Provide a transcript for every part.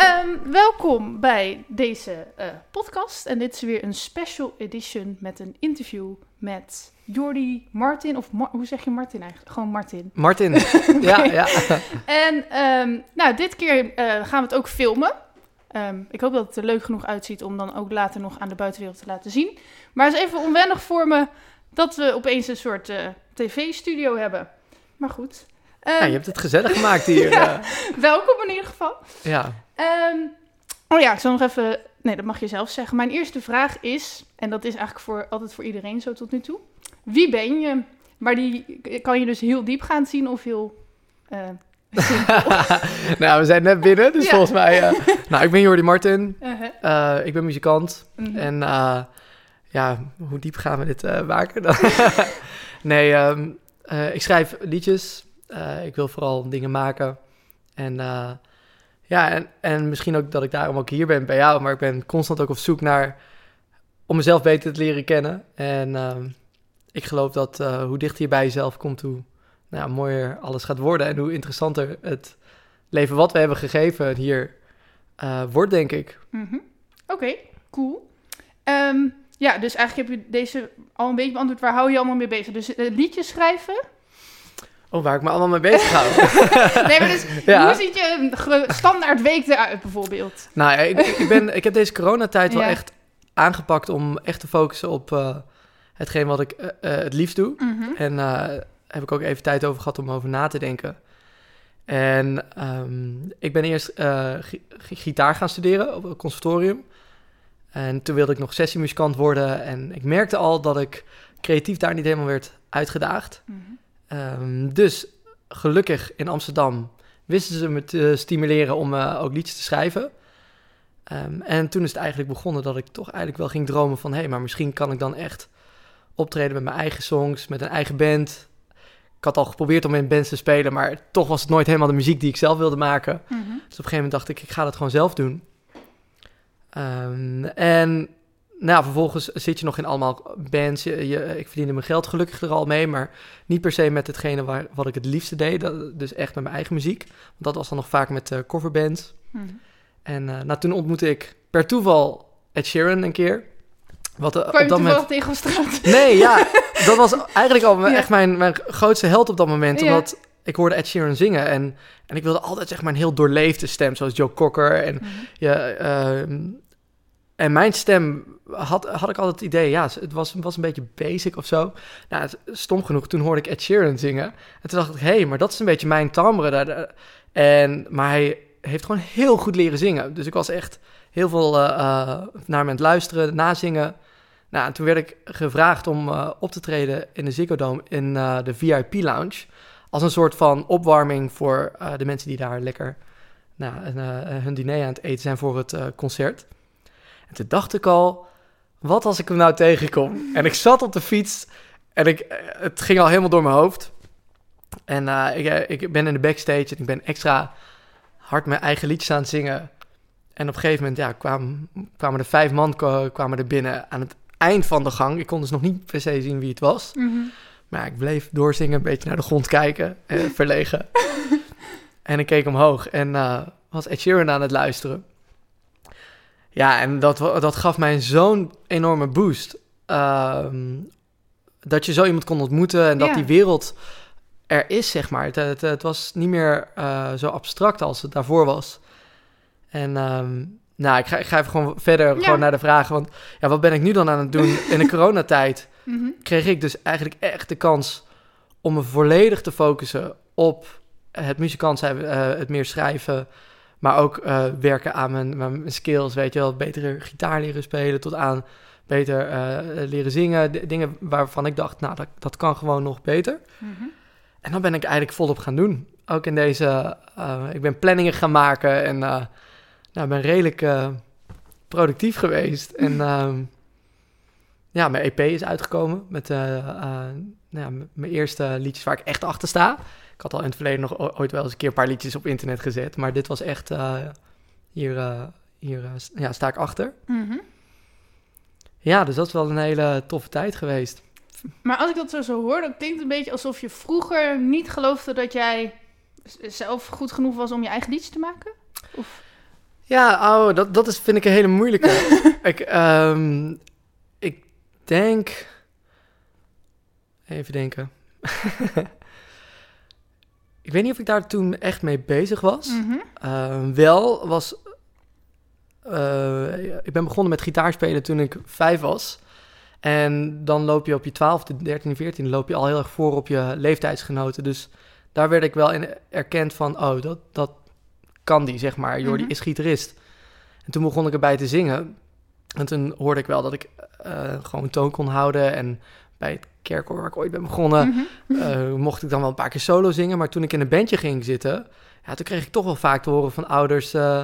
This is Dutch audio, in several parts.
Ehm, welkom bij deze eh, podcast. En dit is weer een special edition met een interview met Jordi Martin. Of hoe zeg je Martin eigenlijk? Gewoon Martin. Martin. Ja, ja. En ehm, nou, dit keer eh, gaan we het ook filmen. Ehm, ik hoop dat het er leuk genoeg uitziet om dan ook later nog aan de buitenwereld te laten zien. Maar het is even onwennig voor me dat we opeens een soort eh, tv-studio hebben. Maar goed. Ja, je hebt het gezellig gemaakt hier. Ja. Welkom in ieder geval. ja. Ehm, oh ja, ik zal nog even... Nee, dat mag je zelf zeggen. Mijn eerste vraag is, en dat is eigenlijk voor, altijd voor iedereen zo tot nu toe. Wie ben je? Maar die kan je dus heel diepgaand zien of heel... eh, nou, we zijn net binnen, dus Ja. volgens mij... eh, nou, ik ben Jordi Martin. uh-huh. Eh, ik ben muzikant. Mhm. En ja, hoe diep gaan we dit maken dan? nee, ehm, eh, ik schrijf liedjes. Ik wil vooral dingen maken. En ja, en, en misschien ook dat ik daarom ook hier ben bij jou. Maar ik ben constant ook op zoek naar... om mezelf beter te leren kennen. En ehm, ik geloof dat eh, hoe dichter je bij jezelf komt... hoe nou, mooier alles gaat worden. En hoe interessanter het leven wat we hebben gegeven hier eh, wordt, denk ik. Mhm. Oké, cool. Ehm, ja, dus eigenlijk heb je deze al een beetje beantwoord. Waar hou je allemaal mee bezig? Dus eh, liedjes schrijven? Oh, waar ik me allemaal mee bezig hou. nee, maar dus Ja. hoe ziet je een standaard week eruit bijvoorbeeld? nou ja, ik, ik, ben, ik heb deze coronatijd wel echt aangepakt om echt te focussen op eh, hetgeen wat ik eh, eh, het liefst doe. Mhm. En eh heb ik ook even tijd over gehad om over na te denken. En ehm, ik ben eerst gi- gi- gitaar gaan studeren op het conservatorium. En toen wilde ik nog sessiemuzikant worden. En ik merkte al dat ik creatief daar niet helemaal werd uitgedaagd. Mhm. Ehm, dus gelukkig in Amsterdam wisten ze me te stimuleren om eh, ook liedjes te schrijven. Ehm, en toen is het eigenlijk begonnen dat ik toch eigenlijk wel ging dromen van... hé, hey, maar misschien kan ik dan echt optreden met mijn eigen songs, met een eigen band. Ik had al geprobeerd om in bands te spelen, maar toch was het nooit helemaal de muziek die ik zelf wilde maken. Mhm. Dus op een gegeven moment dacht ik, ik ga dat gewoon zelf doen. Ehm, en nou, vervolgens zit je nog in allemaal bands. Je, je- ik verdiende mijn geld gelukkig er al mee, maar niet per se met hetgene waar, wat ik het liefste deed. Dat, dus echt met mijn eigen muziek. Want dat was dan nog vaak met eh, coverbands. Mhm. En eh, nou, toen ontmoette ik per toeval Ed Sheeran een keer. Wat Kwam op je dat toevallig moment... tegen op straat? Nee, ja, dat was eigenlijk al Ja. echt mijn, mijn grootste held op dat moment. Ja. Omdat ik hoorde Ed Sheeran zingen en, en ik wilde altijd zeg maar een heel doorleefde stem, zoals Joe Cocker. En, ja, ehm, en mijn stem had, had ik altijd het idee, ja, het was, was een beetje basic of zo. Nou, stom genoeg, toen hoorde ik Ed Sheeran zingen. En toen dacht ik, hé, hey, maar dat is een beetje mijn timbre. Daar. En, maar hij heeft gewoon heel goed leren zingen. Dus ik was echt heel veel eh, eh, naar hem aan het luisteren, nazingen. Nou, en toen werd ik gevraagd om eh, op te treden in de Ziggo Dome in de VIP-lounge. Als een soort van opwarming voor de mensen die daar lekker nou, hun diner aan het eten zijn voor het concert. En toen dacht ik al, wat als ik hem nou tegenkom? En ik zat op de fiets en ik, eh, het ging al helemaal door mijn hoofd. En eh, ik, eh, ik ben in de backstage en ik ben extra hard mijn eigen liedjes aan het zingen. En op een gegeven moment ja, kwamen, kwamen er vijf man kwamen er binnen aan het eind van de gang. Ik kon dus nog niet per se zien wie het was. Mhm. Maar ja, ik bleef doorzingen, een beetje naar de grond kijken, eh, verlegen. en ik keek omhoog en was Ed Sheeran aan het luisteren. Ja, en dat, dat gaf mij zo'n enorme boost. Ehm, dat je zo iemand kon ontmoeten en dat Ja. die wereld er is, zeg maar. Het, het, het was niet meer eh, zo abstract als het daarvoor was. En ehm, nou, ik ga, ik ga even gewoon verder Ja. gewoon naar de vragen. Want ja, wat ben ik nu dan aan het doen in de coronatijd? Mhm. kreeg ik dus eigenlijk echt de kans om me volledig te focussen op het muzikant zijn, eh, het meer schrijven, maar ook eh, werken aan mijn, mijn skills, weet je wel, betere gitaar leren spelen tot aan beter eh, leren zingen, D- dingen waarvan ik dacht, nou, dat, dat kan gewoon nog beter. Mhm. En dan ben ik eigenlijk volop gaan doen. Ook in deze, eh, ik ben planningen gaan maken en nou, ben redelijk, productief geweest. En ehm, ja, mijn EP is uitgekomen met nou ja, mijn eerste liedjes waar ik echt achter sta. Ik had al in het verleden nog ooit wel eens een keer een paar liedjes op internet gezet. Maar dit was echt, eh, hier, eh, hier eh, ja, sta ik achter. Mhm. Ja, dus dat is wel een hele toffe tijd geweest. Maar als ik dat zo, zo hoor, dan klinkt het een beetje alsof je vroeger niet geloofde dat jij zelf goed genoeg was om je eigen liedjes te maken. Of... Ja, oh, dat, dat is, vind ik een hele moeilijke. ik, ehm, ik denk... Even denken. ik weet niet of ik daar toen echt mee bezig was. Mhm. Ehm, wel was... eh, ik ben begonnen met gitaarspelen toen ik vijf was. En dan loop je op je 12e, 13e, 14e loop je al heel erg voor op je leeftijdsgenoten. Dus daar werd ik wel in erkend van, oh, dat, dat kan die, zeg maar. Jordi Mhm. is gitarist. En toen begon ik erbij te zingen. En toen hoorde ik wel dat ik eh, gewoon toon kon houden. En bij het kerkkoor waar ik ooit ben begonnen, Mhm. eh, mocht ik dan wel een paar keer solo zingen. Maar toen ik in een bandje ging zitten, ja, toen kreeg ik toch wel vaak te horen van ouders eh,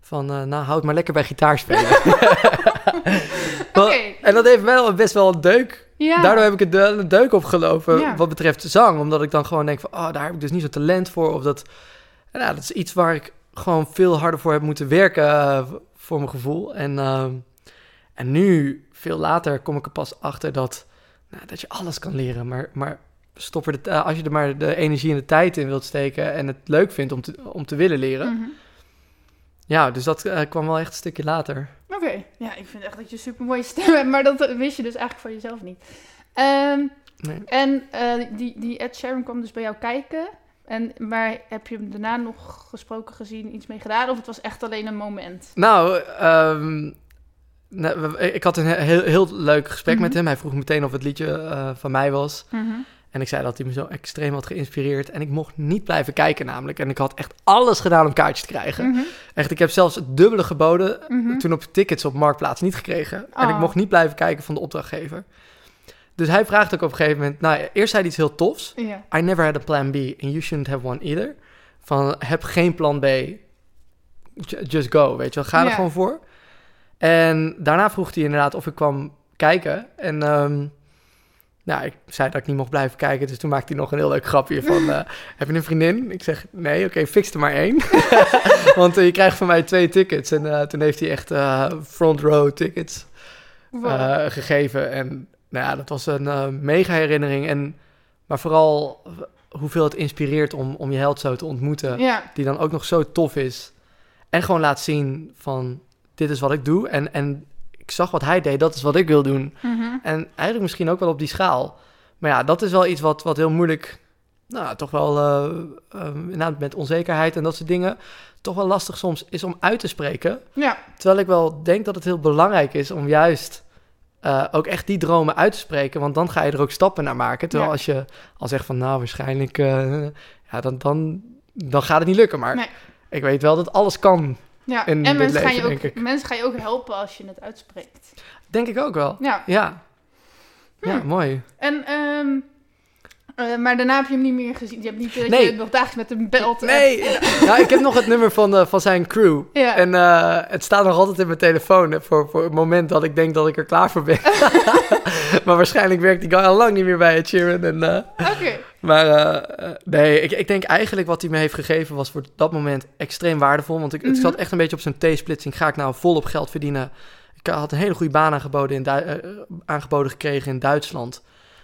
van, eh, nou, houd maar lekker bij gitaarspelen. Oké. En dat heeft wel best wel een deuk. Ja. Daardoor heb ik het de, een deuk opgelopen Ja. wat betreft zang. Omdat ik dan gewoon denk van, oh, daar heb ik dus niet zo talent voor. Of dat, ja, dat is iets waar ik gewoon veel harder voor heb moeten werken voor mijn gevoel. En, ehm, en nu, veel later, kom ik er pas achter dat, nou, dat je alles kan leren. Maar, maar stop er de, eh, als je er maar de energie en de tijd in wilt steken en het leuk vindt om te, om te willen leren. Mhm. Ja, dus dat eh, kwam wel echt een stukje later. Oké, ja, ik vind echt dat je een super mooie stem hebt, maar dat wist je dus eigenlijk van jezelf niet. Ehm, Nee. en eh, die, die Ed Sheeran kwam dus bij jou kijken. En, maar heb je hem daarna nog gesproken, gezien, iets mee gedaan? Of het was echt alleen een moment? Nou, ehm, nou, ik had een he- heel, heel leuk gesprek Mhm. met hem. Hij vroeg meteen of het liedje eh, van mij was. En ik zei dat hij me zo extreem had geïnspireerd. En ik mocht niet blijven kijken namelijk. En ik had echt alles gedaan om kaartjes te krijgen. Mhm. Echt, ik heb zelfs het dubbele geboden Mhm. toen op tickets op Marktplaats niet gekregen. En ik Oh. mocht niet blijven kijken van de opdrachtgever. Dus hij vraagt ook op een gegeven moment... Nou, eerst zei hij iets heel tofs. I never had a plan B and you shouldn't have one either. Van heb geen plan B. Ju- Just go, weet je wel. Ga er gewoon voor. En daarna vroeg hij inderdaad of ik kwam kijken. En ehm, nou, ik zei dat ik niet mocht blijven kijken. Dus toen maakte hij nog een heel leuk grapje van... eh, heb je een vriendin? Ik zeg, nee, oké, fix er maar één. Want eh, je krijgt van mij twee tickets. En eh, toen heeft hij echt front row tickets Wow. gegeven. En nou ja, dat was een mega herinnering. En, maar vooral hoeveel het inspireert om, om je held zo te ontmoeten. ja. Die dan ook nog zo tof is. En gewoon laat zien van, dit is wat ik doe. En, en ik zag wat hij deed, dat is wat ik wil doen. Mhm. En eigenlijk misschien ook wel op die schaal. Maar ja, dat is wel iets wat, wat heel moeilijk... Nou, toch wel inderdaad met onzekerheid en dat soort dingen... toch wel lastig soms is om uit te spreken. ja. Terwijl ik wel denk dat het heel belangrijk is om juist eh, ook echt die dromen uit te spreken. Want dan ga je er ook stappen naar maken. Terwijl Ja. als je al zegt van nou waarschijnlijk, ja, dan, dan, dan gaat het niet lukken. Maar Nee. ik weet wel dat alles kan. Ja. en mensen, gaan je leven, ook, mensen gaan je ook helpen als je het uitspreekt. Denk ik ook wel. Ja. Ja, ja Hm. mooi. En, ehm, eh, maar daarna heb je hem niet meer gezien. Je hebt niet dat Nee. je nog dagelijks met hem belt. Nee, nou, ik heb nog het nummer van, eh, van zijn crew. Ja. En eh, het staat nog altijd in mijn telefoon hè, voor, voor het moment dat ik denk dat ik er klaar voor ben. maar waarschijnlijk werkt die guy al lang niet meer bij het Sheeran. En, eh, Oké. Maar eh, eh, nee, ik, ik denk eigenlijk wat hij me heeft gegeven was voor dat moment extreem waardevol. Want ik, het Mhm. zat echt een beetje op zo'n T-splitsing. Ga ik nou volop geld verdienen? Ik had een hele goede baan aangeboden, in Du- eh, aangeboden gekregen in Duitsland.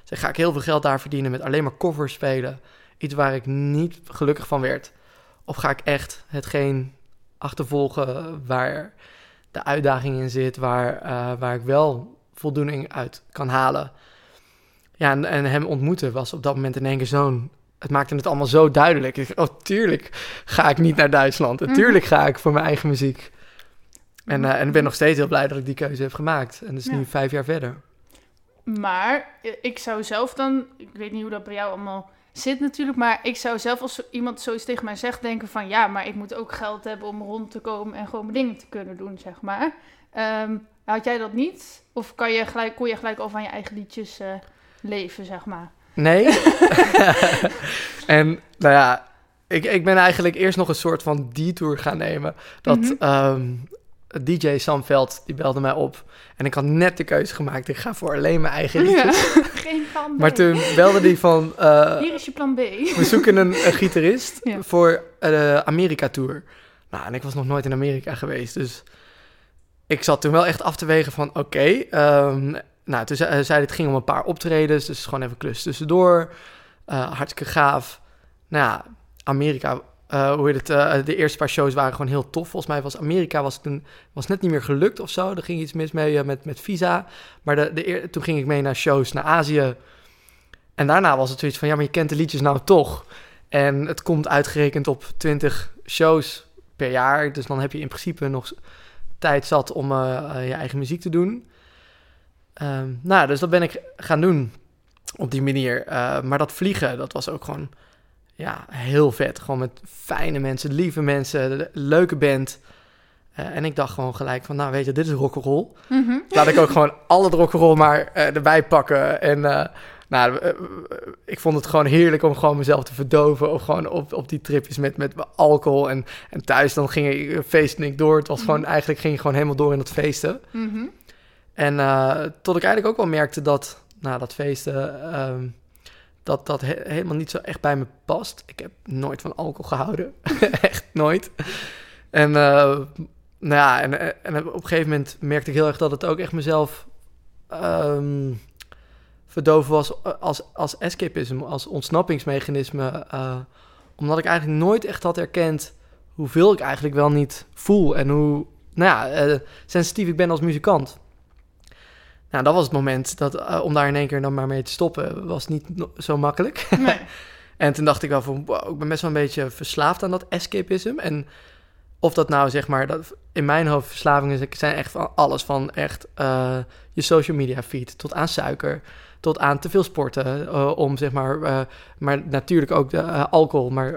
Dus ga ik heel veel geld daar verdienen met alleen maar covers spelen. Iets waar ik niet gelukkig van werd. Of ga ik echt hetgeen achtervolgen waar de uitdaging in zit, waar, eh, waar ik wel voldoening uit kan halen. Ja, en, en hem ontmoeten was op dat moment in één keer zo'n... Het maakte het allemaal zo duidelijk. Ik, oh, tuurlijk ga ik niet naar Duitsland. En Mhm. tuurlijk ga ik voor mijn eigen muziek. En, eh, en ik ben nog steeds heel blij dat ik die keuze heb gemaakt. En dat is Ja. nu vijf jaar verder. Maar eh, ik zou zelf dan, ik weet niet hoe dat bij jou allemaal zit natuurlijk, maar ik zou zelf als iemand zoiets tegen mij zegt denken van ja, maar ik moet ook geld hebben om rond te komen en gewoon mijn dingen te kunnen doen, zeg maar. Ehm, had jij dat niet? Of kan je gelijk, kon je gelijk al van je eigen liedjes eh, leven, zeg maar? Nee. en nou ja, ik, ik ben eigenlijk eerst nog een soort van detour gaan nemen. Dat Mhm. ehm, DJ Sam Veld, die belde mij op. En ik had net de keuze gemaakt, ik ga voor alleen mijn eigen liedjes. Ja, geen plan B. Maar toen belde die van, eh, Hier is je plan B. we zoeken een, een gitarist Ja. voor de Amerika-tour. Nou, en ik was nog nooit in Amerika geweest, dus ik zat toen wel echt af te wegen van, oké. ehm, nou, toen zei, zei het ging om een paar optredens, dus gewoon even klus tussendoor. Eh, hartstikke gaaf. Nou ja, Amerika, eh, het, eh, de eerste paar shows waren gewoon heel tof. Volgens mij was Amerika was toen was net niet meer gelukt of zo. Er ging iets mis mee eh, met, met visa. Maar de, de, toen ging ik mee naar shows naar Azië. En daarna was het zoiets van, ja, maar je kent de liedjes nou toch. En het komt uitgerekend op 20 shows per jaar. Dus dan heb je in principe nog tijd zat om je eigen muziek te doen. Ehm, nou, dus dat ben ik gaan doen op die manier. Maar dat vliegen, dat was ook gewoon ja, heel vet. Gewoon met fijne mensen, lieve mensen, leuke band. Eh, en ik dacht gewoon gelijk van, nou weet je, dit is rock'n'roll. Mhm. Laat ik ook gewoon al het rock'n'roll maar eh, erbij pakken. En eh, nou, ik vond het gewoon heerlijk om gewoon mezelf te verdoven. Of gewoon op, op die tripjes met, met alcohol. En, en thuis dan ging ik feesten ik door. Het was gewoon, eigenlijk ging ik gewoon helemaal door in dat feesten. Mhm. En tot ik eigenlijk ook wel merkte dat, nou, dat feesten, ehm, dat dat he- helemaal niet zo echt bij me past. Ik heb nooit van alcohol gehouden. echt nooit. En, eh, nou ja, en, en op een gegeven moment merkte ik heel erg dat het ook echt mezelf ehm, verdoven was als, als escapism, als ontsnappingsmechanisme. eh, omdat ik eigenlijk nooit echt had erkend hoeveel ik eigenlijk wel niet voel en hoe nou ja, eh, sensitief ik ben als muzikant. Nou, dat was het moment dat eh, om daar in één keer dan maar mee te stoppen, was niet no- zo makkelijk. Nee. En toen dacht ik wel van, wow, ik ben best wel een beetje verslaafd aan dat escapism. En of dat nou zeg maar, dat, in mijn hoofd verslavingen zijn echt van alles van echt eh, je social media feed tot aan suiker, tot aan te veel sporten. eh, om zeg maar, maar natuurlijk ook de alcohol. Maar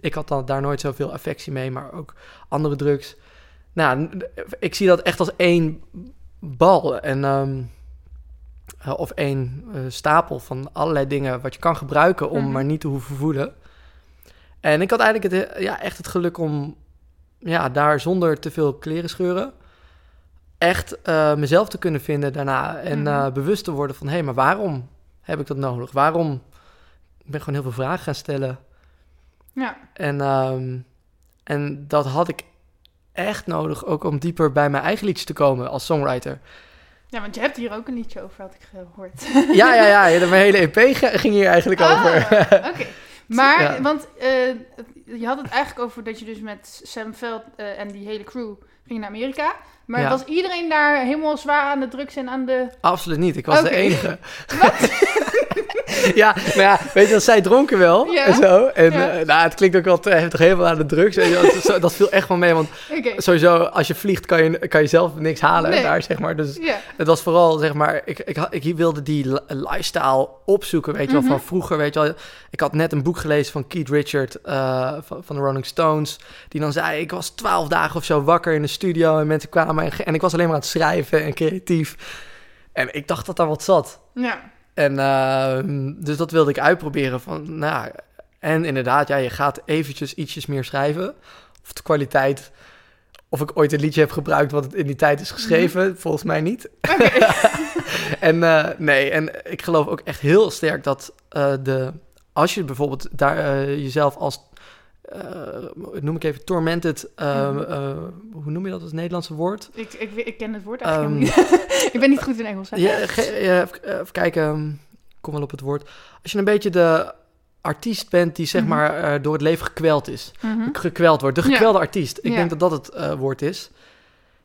ik had dan daar nooit zoveel affectie mee, maar ook andere drugs. Nou, ik zie dat echt als één bal. En ehm, eh, of één eh, stapel van allerlei dingen wat je kan gebruiken om Mhm. maar niet te hoeven voeden. En ik had eigenlijk het, eh, ja, echt het geluk om ja, daar zonder te veel kleren scheuren echt mezelf te kunnen vinden daarna. En Mhm. bewust te worden van, hé, maar waarom heb ik dat nodig? Waarom? Ik ben gewoon heel veel vragen gaan stellen. Ja. En, ehm, en dat had ik echt nodig, ook om dieper bij mijn eigen liedjes te komen als songwriter. ja, want je hebt hier ook een liedje over, had ik gehoord. Ja, ja, ja. ja, Mijn hele EP ging hier eigenlijk Ah, over. Oké. Maar, Ja. want eh, je had het eigenlijk over dat je dus met Sam Veld eh, en die hele crew ging naar Amerika. Maar Ja. was iedereen daar helemaal zwaar aan de drugs en aan de... Absoluut niet. Ik was de enige. ja, maar ja, weet je, dat zij dronken wel Ja. en zo. En Ja. eh, nou, het klinkt ook wel te heftig helemaal aan de drugs. En dat, dat viel echt wel mee, want sowieso als je vliegt kan je, kan je zelf niks halen Nee. daar, zeg maar. Dus het was vooral, zeg maar, ik, ik, ik wilde die li- lifestyle opzoeken, weet je wel, Mhm. van vroeger, weet je wel. Ik had net een boek gelezen van Keith Richard eh, van, van de Rolling Stones, die dan zei, ik was twaalf dagen of zo wakker in de studio en mensen kwamen en, ik was alleen maar aan het schrijven en creatief. En ik dacht dat daar wat zat. Ja. En ehm, dus dat wilde ik uitproberen van, nou, en inderdaad, ja, je gaat eventjes ietsjes meer schrijven. Of de kwaliteit, of ik ooit een liedje heb gebruikt wat in die tijd is geschreven, volgens mij niet. En eh, nee, en ik geloof ook echt heel sterk dat eh, de, als je bijvoorbeeld daar eh, jezelf als, noem ik even, tormented, eh, Mhm. eh, hoe noem je dat als Nederlandse woord? ik, ik, ik ken het woord eigenlijk Ehm, helemaal niet. ik ben niet goed in Engels. Hè? Ja, ja, even, kijken, kom wel op het woord. Als je een beetje de artiest bent die zeg Mhm. maar eh, door het leven gekweld is, Mhm. gekweld wordt, de Ja. gekwelde artiest. Ik Ja. denk dat dat het eh, woord is.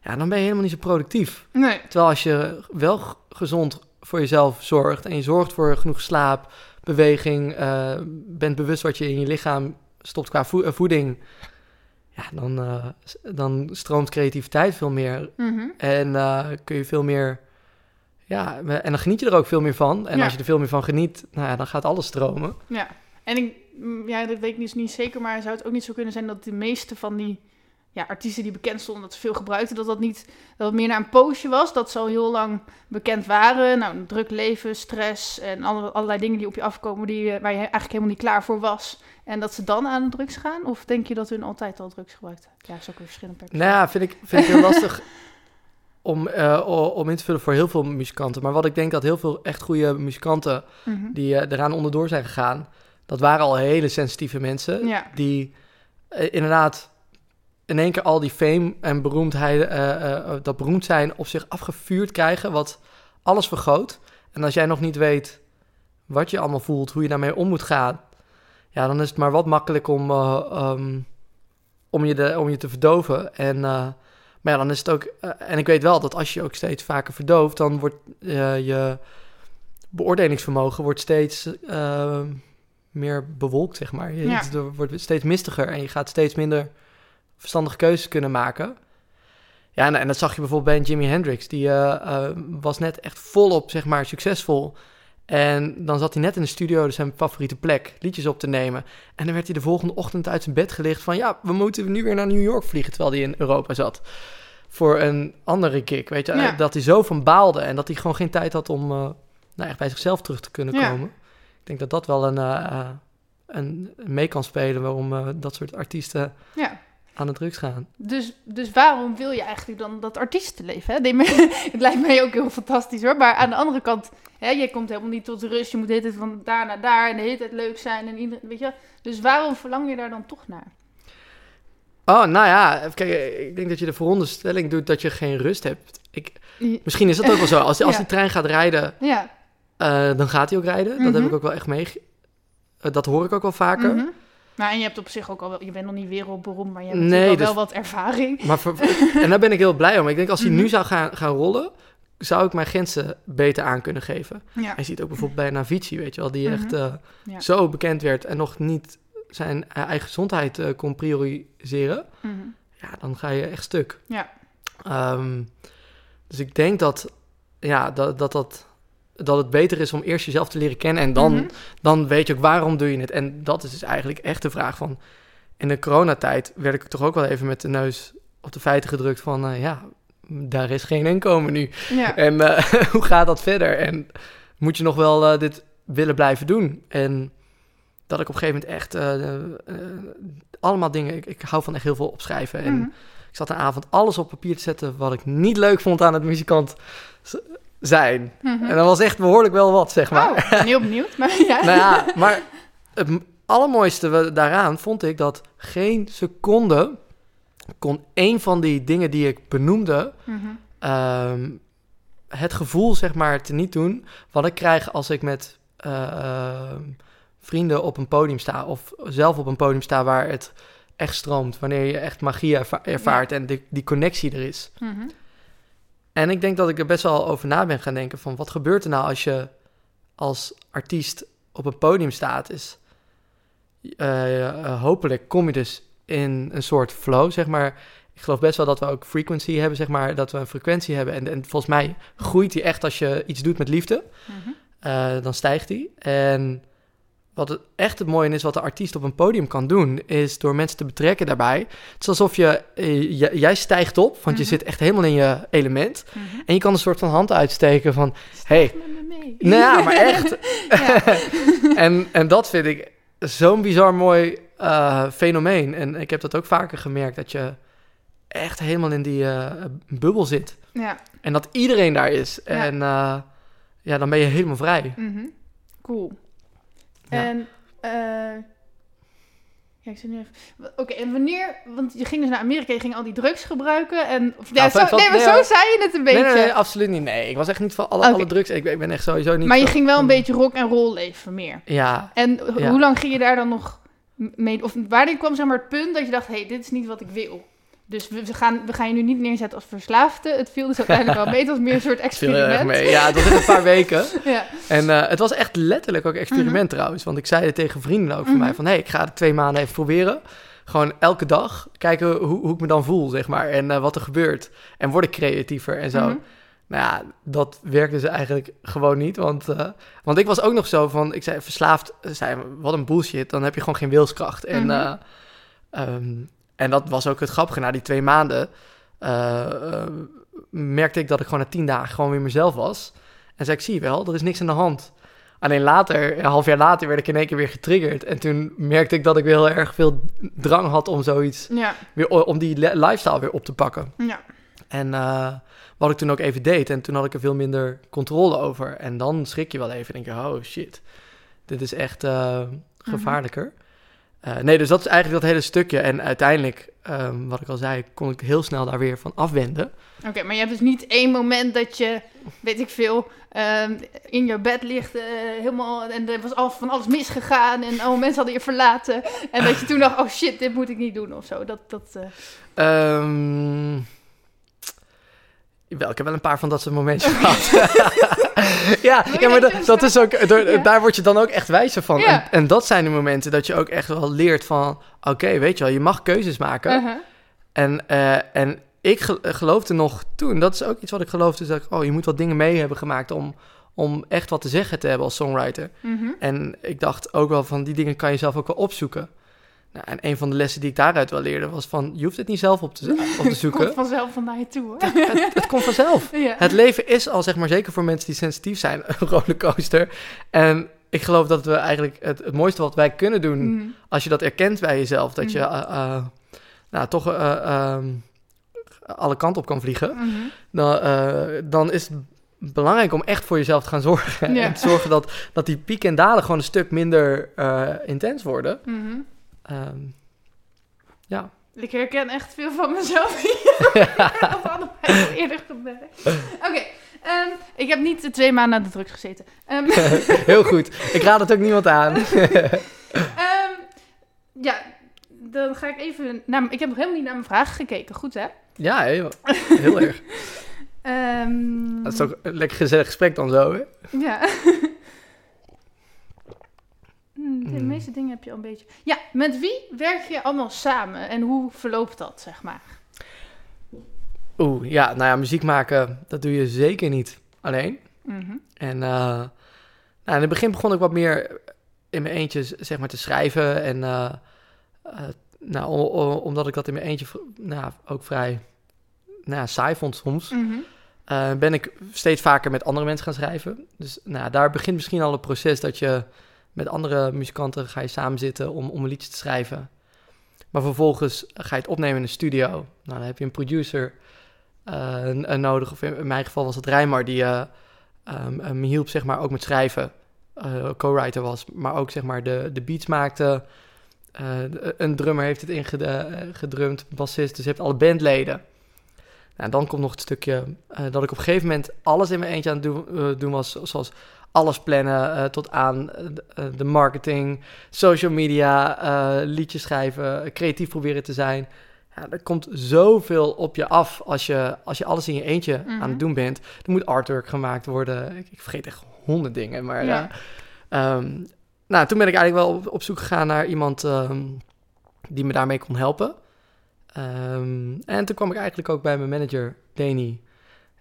Ja, dan ben je helemaal niet zo productief. Nee. Terwijl als je wel gezond voor jezelf zorgt en je zorgt voor genoeg slaap, beweging, eh, bent bewust wat je in je lichaam stopt qua eh, voeding, ja, dan, eh, dan stroomt creativiteit veel meer Mhm. en eh, kun je veel meer, ja, en dan geniet je er ook veel meer van. En Ja. als je er veel meer van geniet, nou ja, dan gaat alles stromen. Ja. En ik, mm, ja, dat weet ik dus niet zeker, maar zou het ook niet zo kunnen zijn dat de meeste van die ja, artiesten die bekend stonden, dat ze veel gebruikten, dat dat niet, dat het meer naar een poosje was, dat ze al heel lang bekend waren. Nou, een druk leven, stress en alle, allerlei dingen die op je afkomen die, waar je eigenlijk helemaal niet klaar voor was. En dat ze dan aan de drugs gaan? Of denk je dat hun altijd al drugs gebruikten? Ja, is ook weer verschillend per Nou ja, vind ik, vind ik heel lastig om, eh, om in te vullen voor heel veel muzikanten. Maar wat ik denk dat heel veel echt goede muzikanten Mhm. die eh, eraan onderdoor zijn gegaan, dat waren al hele sensitieve mensen. Ja. Die eh, inderdaad in één keer al die fame en beroemdheid, dat beroemd zijn op zich afgevuurd krijgen, wat alles vergroot. En als jij nog niet weet wat je allemaal voelt, hoe je daarmee om moet gaan, ja, dan is het maar wat makkelijk om, eh, ehm, om, je, de, om je te verdoven. En, eh, maar ja, dan is het ook, eh, en ik weet wel dat als je ook steeds vaker verdooft, dan wordt je beoordelingsvermogen wordt steeds eh, meer bewolkt, zeg maar. Je, Ja. Het wordt steeds mistiger en je gaat steeds minder verstandige keuzes kunnen maken. Ja, en, en dat zag je bijvoorbeeld bij Jimi Hendrix. Die was net echt volop, zeg maar, succesvol. En dan zat hij net in de studio, dus zijn favoriete plek, liedjes op te nemen. En dan werd hij de volgende ochtend uit zijn bed gelicht van... ja, we moeten nu weer naar New York vliegen, terwijl hij in Europa zat. Voor een andere kick, weet je. Ja. Dat hij zo van baalde en dat hij gewoon geen tijd had om eh, nou, echt bij zichzelf terug te kunnen Ja. komen. Ik denk dat dat wel een, eh, eh, een mee kan spelen waarom dat soort artiesten Ja. Aan de drugs gaan. Dus, dus waarom wil je eigenlijk dan dat artiestenleven? Hè? Nee, het lijkt mij ook heel fantastisch hoor. Maar aan de andere kant, hè, je komt helemaal niet tot rust. Je moet de hele tijd van daar naar daar en de hele tijd leuk zijn. En ieder, weet je, dus waarom verlang je daar dan toch naar? Oh, nou ja, kijken. Ik denk dat je de veronderstelling doet dat je geen rust hebt. Ik, misschien is dat ook wel zo. Als, als Ja. die trein gaat rijden, Ja. eh, dan gaat hij ook rijden. Dat Mhm. heb ik ook wel echt mee. eh, dat hoor ik ook wel vaker. Mhm. Maar en je hebt op zich ook al wel, je bent nog niet wereldberoemd, maar je hebt Nee, natuurlijk dus- al wel wat ervaring. Maar voor- en daar ben ik heel blij om. Ik denk als hij Mhm. nu zou gaan, gaan rollen, zou ik mijn grenzen beter aan kunnen geven. Ja. Je ziet ook bijvoorbeeld bij Navici, weet je wel, die Mhm. echt eh, Ja. zo bekend werd en nog niet zijn eh, eigen gezondheid eh, kon prioriseren. Mhm. Ja, dan ga je echt stuk. Ja. Ehm, dus ik denk dat, ja, dat, dat, dat, dat het beter is om eerst jezelf te leren kennen en dan, Mhm. dan weet je ook waarom doe je het. En dat is dus eigenlijk echt de vraag van, in de coronatijd werd ik toch ook wel even met de neus op de feiten gedrukt van, eh, ja, daar is geen inkomen nu. Ja. En eh, hoe gaat dat verder? En moet je nog wel eh, dit willen blijven doen? En dat ik op een gegeven moment echt allemaal dingen. Ik, ik hou van echt heel veel opschrijven. En Mhm. ik zat een avond alles op papier te zetten wat ik niet leuk vond aan het muzikant zijn. Mhm. En dat was echt behoorlijk wel wat, zeg maar. Oh, ik ben heel benieuwd. Maar ja. nou ja, maar het allermooiste daaraan vond ik dat geen seconde kon één van die dingen die ik benoemde Mhm. ehm, het gevoel, zeg maar, te niet doen wat ik krijg als ik met eh, ehm, vrienden op een podium sta of zelf op een podium sta waar het echt stroomt, wanneer je echt magie erva- ervaart en die, die connectie er is. Mhm. En ik denk dat ik er best wel over na ben gaan denken van wat gebeurt er nou als je als artiest op een podium staat is. eh, eh, hopelijk kom je dus in een soort flow, zeg maar. Ik geloof best wel dat we ook frequency hebben, zeg maar, dat we een frequentie hebben. En, en volgens mij groeit die echt als je iets doet met liefde. Mhm. Eh, dan stijgt die. En wat het echt het mooie is, wat de artiest op een podium kan doen, is door mensen te betrekken daarbij. Het is alsof je, eh, jij stijgt op, want je Mhm. zit echt helemaal in je element. Mhm. En je kan een soort van hand uitsteken van, hey, me mee. nou ja, maar echt. En, en dat vind ik zo'n bizar mooi eh, fenomeen. En ik heb dat ook vaker gemerkt, dat je echt helemaal in die eh, bubbel zit. Ja. En dat iedereen daar is. Ja. En ja, dan ben je helemaal vrij. Mhm. Cool. Ja. En, eh ja, ik zit nu even... Oké, en wanneer... Want je ging dus naar Amerika, je ging al die drugs gebruiken en... Of, ja, Nou, zo, van- nee, maar nee, zo zei je het een beetje. Nee, nee, nee, absoluut niet. Nee, ik was echt niet van alle, alle drugs. Ik, ben- ik ben echt sowieso niet maar je van- ging wel een beetje rock en roll leven meer. Ja, En ho- Ja. hoe lang ging je daar dan nog mee... Of wanneer kwam zeg maar het punt dat je dacht... Hé, hey, dit is niet wat ik wil. Dus we, gaan, we gaan je nu niet neerzetten als verslaafde. Het viel dus uiteindelijk wel mee. Het was meer een soort experiment. mee. Ja, was echt een paar weken. Ja. En eh, het was echt letterlijk ook experiment trouwens. Want ik zei het tegen vrienden ook van Mhm. mij. Van, hé, hey, ik ga het twee maanden even proberen. Gewoon elke dag kijken hoe, hoe ik me dan voel, zeg maar. En eh, wat er gebeurt. En word ik creatiever en zo. Mhm. Nou ja, dat werkte ze eigenlijk gewoon niet. Want, eh, want ik was ook nog zo van... Ik zei, verslaafd, zei, wat een bullshit. Dan heb je gewoon geen wilskracht. En, Mhm. En dat was ook het grappige. Na die twee maanden eh, eh, merkte ik dat ik gewoon na tien dagen gewoon weer mezelf was. En zei ik, zie je wel, er is niks aan de hand. Alleen later, een half jaar later, werd ik in één keer weer getriggerd. En toen merkte ik dat ik weer heel erg veel drang had om zoiets, Ja, weer, om die li- lifestyle weer op te pakken. ja. En eh, wat ik toen ook even deed. En toen had ik er veel minder controle over. En dan schrik je wel even en denk je, oh shit, dit is echt eh, gevaarlijker. Eh, nee, dus dat is eigenlijk dat hele stukje. En uiteindelijk, ehm, wat ik al zei, kon ik heel snel daar weer van afwenden. Oké, maar je hebt dus niet één moment dat je, weet ik veel, ehm, in je bed ligt, eh, helemaal, en er was al van alles misgegaan en alle mensen hadden je verlaten. En dat je toen dacht, oh shit, dit moet ik niet doen of zo. Dat, dat, eh, Ehm wel, ik heb wel een paar van dat soort momentjes gehad. ja, ja, maar dat, is ook, door- Ja. daar word je dan ook echt wijzer van. Ja. En, en dat zijn de momenten dat je ook echt wel leert van... Oké, weet je wel, je mag keuzes maken. uh-huh. En, eh, en ik gel- geloofde nog toen, dat is ook iets wat ik geloofde, dat ik, oh, je moet wat dingen mee hebben gemaakt om, om echt wat te zeggen te hebben als songwriter. Mhm. En ik dacht ook wel van, die dingen kan je zelf ook wel opzoeken. Nou, en een van de lessen die ik daaruit wel leerde was van, je hoeft het niet zelf op te, op te Het zoeken. komt vanzelf van naar je toe. hoor. het, het komt vanzelf. ja. Het leven is al, zeg maar, zeker voor mensen die sensitief zijn, een rollercoaster. En ik geloof dat we eigenlijk het, het mooiste wat wij kunnen doen, Mhm. als je dat erkent bij jezelf, dat je Mhm. eh, eh, nou, toch eh, alle kanten op kan vliegen, Mhm. dan, dan is het belangrijk om echt voor jezelf te gaan zorgen. Ja. En te zorgen dat, dat die pieken en dalen gewoon een stuk minder intens worden. Mhm. Ehm, ja. Ik herken echt veel van mezelf hier. dat hadden wij al eerder gemerkt. Oké, ehm, ik heb niet twee maanden aan de drugs gezeten. Ehm, Heel goed. Ik raad het ook niemand aan. ja, dan ga ik even... Naar, ik heb nog helemaal niet naar mijn vragen gekeken. Goed, hè? ja, heel, heel erg. Dat is ook een lekker gezellig gesprek dan zo, hè? Ja. Hmm, De meeste dingen heb je al een beetje... Ja, met wie werk je allemaal samen en hoe verloopt dat, zeg maar? Oeh, ja, nou ja, muziek maken, dat doe je zeker niet alleen. Mhm. En eh, nou, in het begin begon ik wat meer in mijn eentje zeg maar te schrijven. En eh, eh, nou, omdat ik dat in mijn eentje nou, ook vrij nou, saai vond soms, Mhm. ben ik steeds vaker met andere mensen gaan schrijven. Dus nou, daar begint misschien al het proces dat je met andere muzikanten ga je samen zitten om, om een liedje te schrijven. Maar vervolgens ga je het opnemen in een studio. Nou, dan heb je een producer eh, nodig. Of in, mijn geval was het Rijmar die eh, ehm, me hielp zeg maar, ook met schrijven. eh, co-writer was, maar ook zeg maar, de, de beats maakte. Een drummer heeft het ingedrumd, bassist. Dus je hebt alle bandleden. Nou, dan komt nog het stukje dat ik op een gegeven moment alles in mijn eentje aan het doen, doen was. Zoals alles plannen eh, tot aan eh, de- eh, de marketing, social media, eh, liedjes schrijven, creatief proberen te zijn. Ja, er komt zoveel op je af als je, als je alles in je eentje Mhm. aan het doen bent. Er moet artwork gemaakt worden. Ik, ik vergeet echt honderd dingen. Maar Ja. ehm, nou, toen ben ik eigenlijk wel op, op zoek gegaan naar iemand ehm, die me daarmee kon helpen. Ehm, en toen kwam ik eigenlijk ook bij mijn manager, Danny.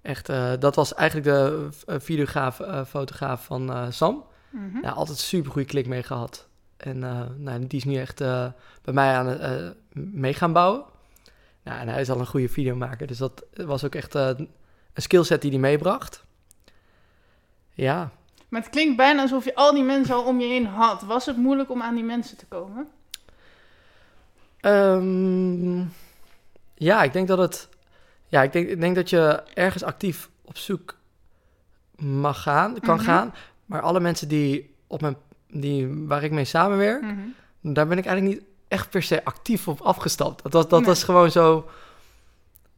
Echt, eh, dat was eigenlijk de eh, videograaf, eh, fotograaf van Sam. Mhm. Ja, altijd super goede klik mee gehad. En nou, die is nu echt bij mij aan het mee gaan bouwen. Nou, en hij is al een goede videomaker. Dus dat was ook echt een skillset die hij meebracht. Ja, Maar het klinkt bijna alsof je al die mensen al om je heen had. Was het moeilijk om aan die mensen te komen? Ehm, ja, ik denk dat het. Ja, ik denk, ik denk dat je ergens actief op zoek mag gaan, kan Mhm. gaan. Maar alle mensen die op mijn, die, waar ik mee samenwerk, Mhm. daar ben ik eigenlijk niet echt per se actief op afgestapt. Dat was, dat Nee. gewoon zo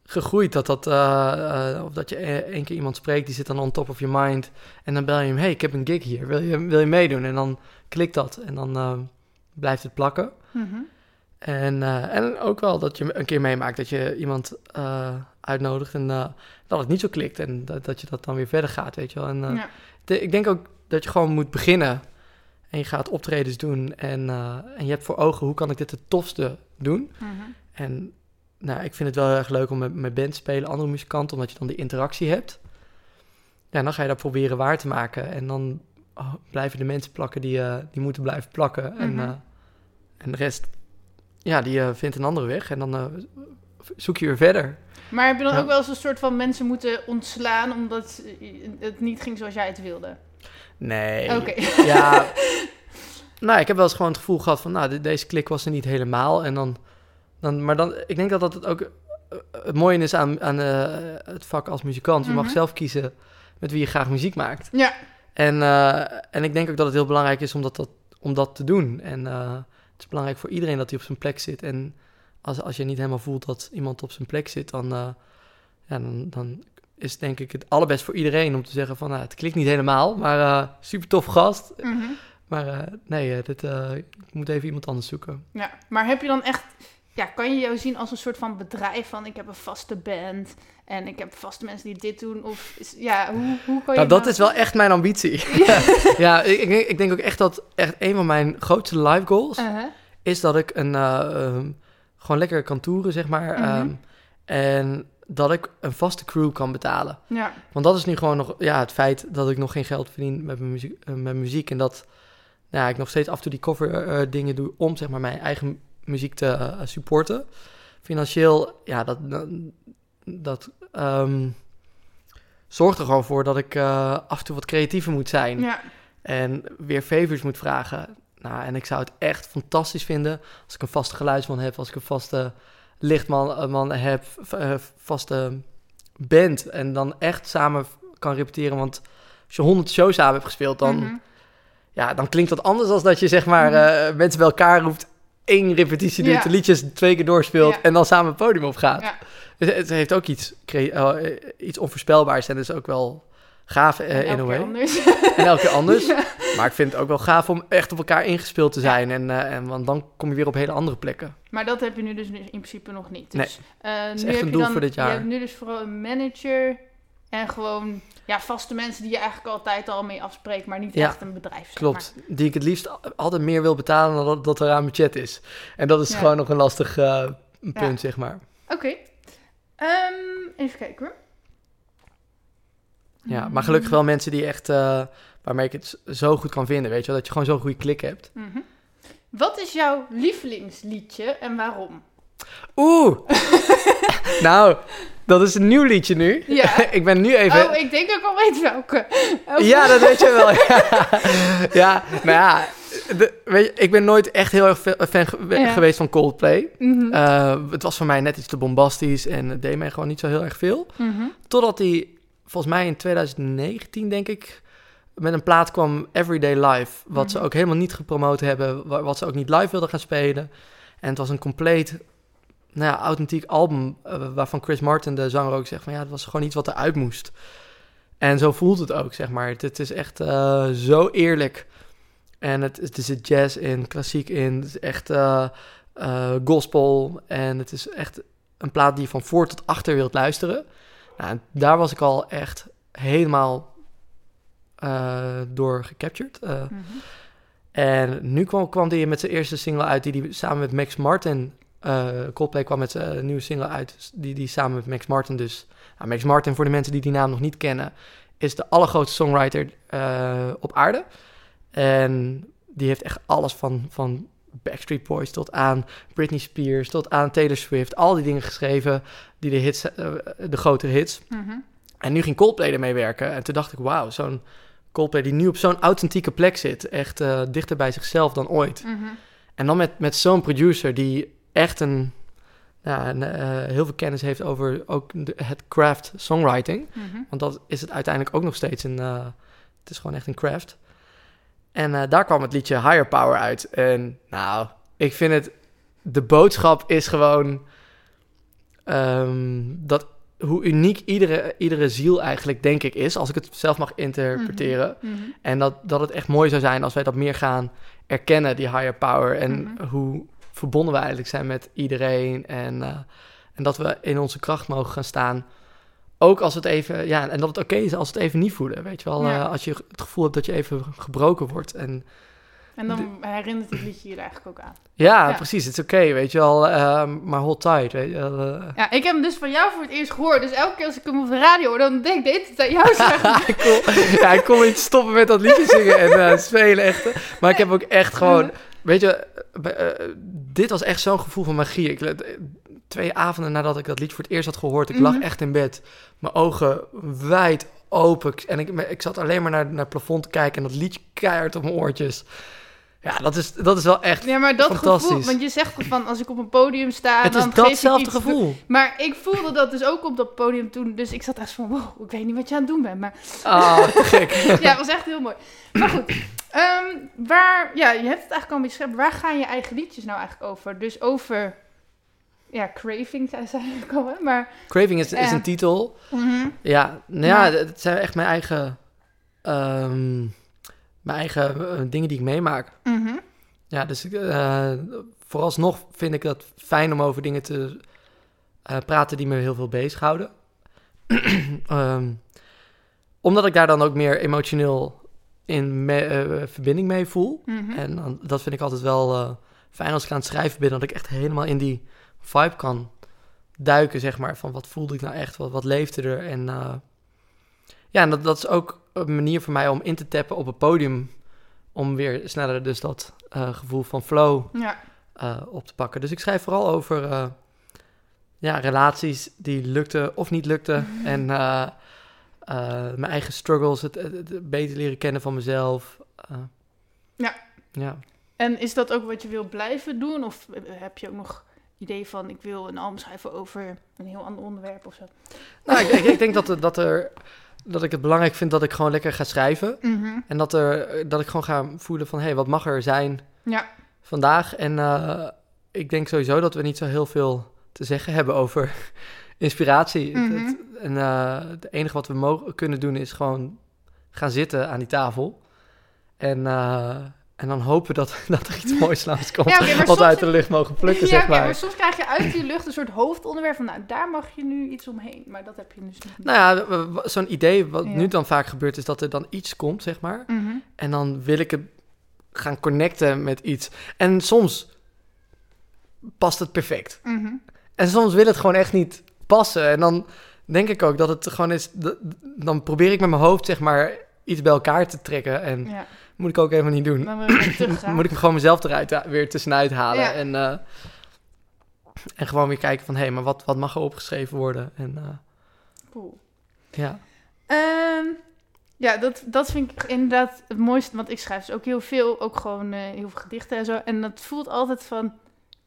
gegroeid. Dat dat, eh, eh, of dat je e- één keer iemand spreekt, die zit dan on top of your mind. En dan bel je hem, hey, ik heb een gig hier, wil je, wil je meedoen? En dan klikt dat en dan eh, blijft het plakken. Mhm. En, eh, en ook wel dat je een keer meemaakt dat je iemand eh, uitnodigt en eh, dat het niet zo klikt. En dat, dat je dat dan weer verder gaat, weet je wel. En, Ja. de- ik denk ook dat je gewoon moet beginnen. En je gaat optredens doen. En, en je hebt voor ogen, hoe kan ik dit het tofste doen? Mhm. En nou, ik vind het wel erg leuk om met, met band te spelen, andere muzikanten, omdat je dan die interactie hebt. Ja, en dan ga je dat proberen waar te maken. En dan oh, blijven de mensen plakken die, die moeten blijven plakken. En, Mhm. en de rest, ja, die eh, vindt een andere weg. En dan eh, zoek je weer verder. Maar heb je dan Ja. ook wel eens een soort van mensen moeten ontslaan omdat het niet ging zoals jij het wilde? Nee. Oké. Ja. nou, ik heb wel eens gewoon het gevoel gehad van, nou, de- deze klik was er niet helemaal. En dan, dan, maar dan, ik denk dat dat het ook eh, het mooie is aan, aan eh, het vak als muzikant. Je mag Mhm. zelf kiezen met wie je graag muziek maakt. Ja. En, eh, en ik denk ook dat het heel belangrijk is om dat, dat, om dat te doen. En eh, het is belangrijk voor iedereen dat hij op zijn plek zit. En als, als je niet helemaal voelt dat iemand op zijn plek zit, dan, eh, ja, dan, dan is het denk ik het allerbest voor iedereen om te zeggen van, nou, het klikt niet helemaal, maar eh, super tof gast. Mhm. Maar eh, nee, dit, ik moet even iemand anders zoeken. Ja, maar heb je dan echt, ja, kan je jou zien als een soort van bedrijf van ik heb een vaste band en ik heb vaste mensen die dit doen? Of is, ja, hoe, hoe kan je Nou, dat nou- is wel echt mijn ambitie. ja, ik, ik, denk- ik denk ook echt dat echt een van mijn grootste life goals Uh-huh. is dat ik een, eh, ehm, gewoon lekker kan toeren, zeg maar. Mhm. ehm, en dat ik een vaste crew kan betalen. Ja, Want dat is nu gewoon nog ja, het feit dat ik nog geen geld verdien met mijn muziek. eh, met muziek en dat ja, ik nog steeds af en toe die cover eh, dingen doe om zeg maar, mijn eigen muziek te eh, supporten. Financieel, ja, dat, dat, ehm, zorgt er gewoon voor dat ik eh, af en toe wat creatiever moet zijn. ja, En weer favors moet vragen. Nou, en ik zou het echt fantastisch vinden als ik een vaste geluidsman heb, als ik een vaste lichtman eh, man heb, vaste band. En dan echt samen kan repeteren. Want als je honderd shows samen hebt gespeeld, dan, Mhm. ja, dan klinkt dat anders dan dat je zeg maar eh, mensen bij elkaar roept, één repetitie doet, de liedjes twee keer doorspeelt en dan samen het podium opgaat. Ja. Dus het heeft ook iets, eh, iets onvoorspelbaars en is ook wel gaaf eh, in keer way. anders. En elke keer anders. Ja. Maar ik vind het ook wel gaaf om echt op elkaar ingespeeld te zijn. En, en want dan kom je weer op hele andere plekken. Maar dat heb je nu dus in principe nog niet. Dus, eh, nu echt heb een je doel dan, voor dit Je hebt nu dus vooral een manager en gewoon ja, vaste mensen die je eigenlijk altijd al mee afspreekt, maar niet Ja, echt een bedrijf. Klopt. Die ik het liefst altijd meer wil betalen dan dat, dat er aan budget is. En dat is Ja. gewoon nog een lastig eh, punt, Ja. zeg maar. Oké. Ehm, even kijken hoor. Ja, maar gelukkig wel mensen die echt... eh, waarmee ik het zo goed kan vinden, weet je wel. Dat je gewoon zo'n goede klik hebt. Mhm. Wat is jouw lievelingsliedje en waarom? Oeh! nou, dat is een nieuw liedje nu. Ja. ik ben nu even... Oh, ik denk dat ik al weet welke. Oh, Ja, dat weet je wel. ja, ja nou ja, de- weet je, ik ben nooit echt heel erg fan ge- Ja. geweest van Coldplay. Eh, het was voor mij net iets te bombastisch en het deed mij gewoon niet zo heel erg veel. Mhm. Totdat hij, volgens mij in 2019 denk ik, met een plaat kwam Everyday Live. Wat ze Mhm. ook helemaal niet gepromoot hebben, wa- wat ze ook niet live wilden gaan spelen. En het was een compleet, nou ja, authentiek album eh, waarvan Chris Martin, de zanger, ook zegt van ja, het was gewoon iets wat eruit moest. En zo voelt het ook, zeg maar. Het, het is echt eh, zo eerlijk. En het, het zit jazz in, klassiek in. Het is echt eh, gospel. En het is echt een plaat die je van voor tot achter wilt luisteren. Nou, daar was ik al echt helemaal door gecaptured. Mhm. en nu kwam, kwam hij met zijn eerste single uit, die hij samen met Max Martin. Eh Coldplay kwam met zijn nieuwe single uit, die die samen met Max Martin dus. Nou, Max Martin, voor de mensen die die naam nog niet kennen, is de allergrootste songwriter eh, op aarde. En die heeft echt alles van, van Backstreet Boys tot aan Britney Spears, tot aan Taylor Swift, al die dingen geschreven, die de hits, eh, de grote hits. Mhm. En nu ging Coldplay ermee werken. En toen dacht ik, wauw, zo'n Coldplay die nu op zo'n authentieke plek zit. Echt dichter bij zichzelf dan ooit. Mhm. En dan met, met zo'n producer die echt een, een, eh, heel veel kennis heeft over ook de, het craft songwriting. Mhm. Want dat is het uiteindelijk ook nog steeds een... eh, het is gewoon echt een craft. En eh, daar kwam het liedje Higher Power uit. En nou, ik vind het... De boodschap is gewoon... ehm, dat hoe uniek iedere, iedere ziel eigenlijk, denk ik, is. Als ik het zelf mag interpreteren. Mhm. En dat, dat het echt mooi zou zijn als wij dat meer gaan erkennen, die higher power. En Mhm. hoe verbonden we eigenlijk zijn met iedereen. En, eh, en dat we in onze kracht mogen gaan staan. Ook als het even, ja, en dat het oké is als we het even niet voelen. Weet je wel, Ja. Eh, als je het gevoel hebt dat je even gebroken wordt. En En dan herinnert het liedje je er eigenlijk ook aan. ja, Ja. precies, het is oké, weet je wel. eh, maar hold tight, weet je wel. eh. Ja, ik heb hem dus van jou voor het eerst gehoord. Dus elke keer als ik hem op de radio hoor, dan denk ik dit het aan jou zeggen. ja, ik kon niet stoppen met dat liedje zingen en eh, spelen, echt. Maar ik heb ook echt gewoon, weet je, eh, dit was echt zo'n gevoel van magie. Ik, twee avonden nadat ik dat liedje voor het eerst had gehoord, ik lag Mhm. echt in bed, mijn ogen wijd open. En ik, ik zat alleen maar naar, naar het plafond te kijken en dat liedje keihard op mijn oortjes. Ja, dat is, dat is wel echt Ja, maar dat fantastisch. gevoel, want je zegt van als ik op een podium sta, het is dan geef ik datzelfde gevoel. Maar ik voelde dat dus ook op dat podium toen, dus ik zat echt van, wow, ik weet niet wat je aan het doen bent, maar Ah, te gek. ja, het was echt heel mooi. Maar goed, ehm, waar, ja, je hebt het eigenlijk al een beetje waar gaan je eigen liedjes nou eigenlijk over? Dus over, ja, craving, zei ze eigenlijk al, hè, maar... Craving is, is een titel. mhm, Ja, nou Maar- ja, het zijn echt mijn eigen, ehm, mijn eigen eh, dingen die ik meemaak. mhm, Ja, dus eh, vooralsnog vind ik het fijn om over dingen te eh, praten die me heel veel bezighouden. Ehm, omdat ik daar dan ook meer emotioneel in me- verbinding mee voel. mhm. En dan, dat vind ik altijd wel fijn als ik aan het schrijven ben, dat ik echt helemaal in die vibe kan duiken, zeg maar. Van wat voelde ik nou echt, wat, wat leefde er. En ja, en dat, dat is ook een manier voor mij om in te tappen op het podium. Om weer sneller dus dat eh, gevoel van flow Ja, eh, op te pakken. Dus ik schrijf vooral over eh, ja, relaties die lukten of niet lukten. En eh, eh, mijn eigen struggles, het, het- het beter leren kennen van mezelf. Ja. Ja. en is dat ook wat je wil blijven doen? Of heb je ook nog idee van, ik wil een album schrijven over een heel ander onderwerp of zo? Nou, ik, ik, ik denk dat, dat, er, dat ik het belangrijk vind dat ik gewoon lekker ga schrijven. Mhm, En dat, er, dat ik gewoon ga voelen van, hé, hey, wat mag er zijn Ja, vandaag? En eh, ik denk sowieso dat we niet zo heel veel te zeggen hebben over inspiratie. Het- Mhm. het- en eh, het enige wat we mogen, kunnen doen is gewoon gaan zitten aan die tafel. En, eh, en dan hopen dat, dat er iets moois komt. Ja, maar wat soms- uit de lucht mogen plukken, ja, zeg maar. maar soms krijg je uit die lucht een soort hoofdonderwerp van, nou, daar mag je nu iets omheen. Maar dat heb je dus niet. Nou ja, zo'n idee, wat Ja. nu dan vaak gebeurt, is dat er dan iets komt, zeg maar. Mhm. En dan wil ik het gaan connecten met iets. En soms past het perfect. Mhm. En soms wil het gewoon echt niet passen. En dan denk ik ook dat het gewoon is... Dan probeer ik met mijn hoofd, zeg maar, iets bij elkaar te trekken. En Ja, moet ik ook helemaal niet doen. terug moet ik gewoon mezelf eruit ha- weer tussenuit halen. Ja. En, eh, en gewoon weer kijken van... Hé, maar wat, wat mag er opgeschreven worden? En eh, Cool. ja... Ehm, ja, dat, dat vind ik inderdaad het mooiste. Want ik schrijf dus ook heel veel. Ook gewoon eh, heel veel gedichten en zo. En dat voelt altijd van...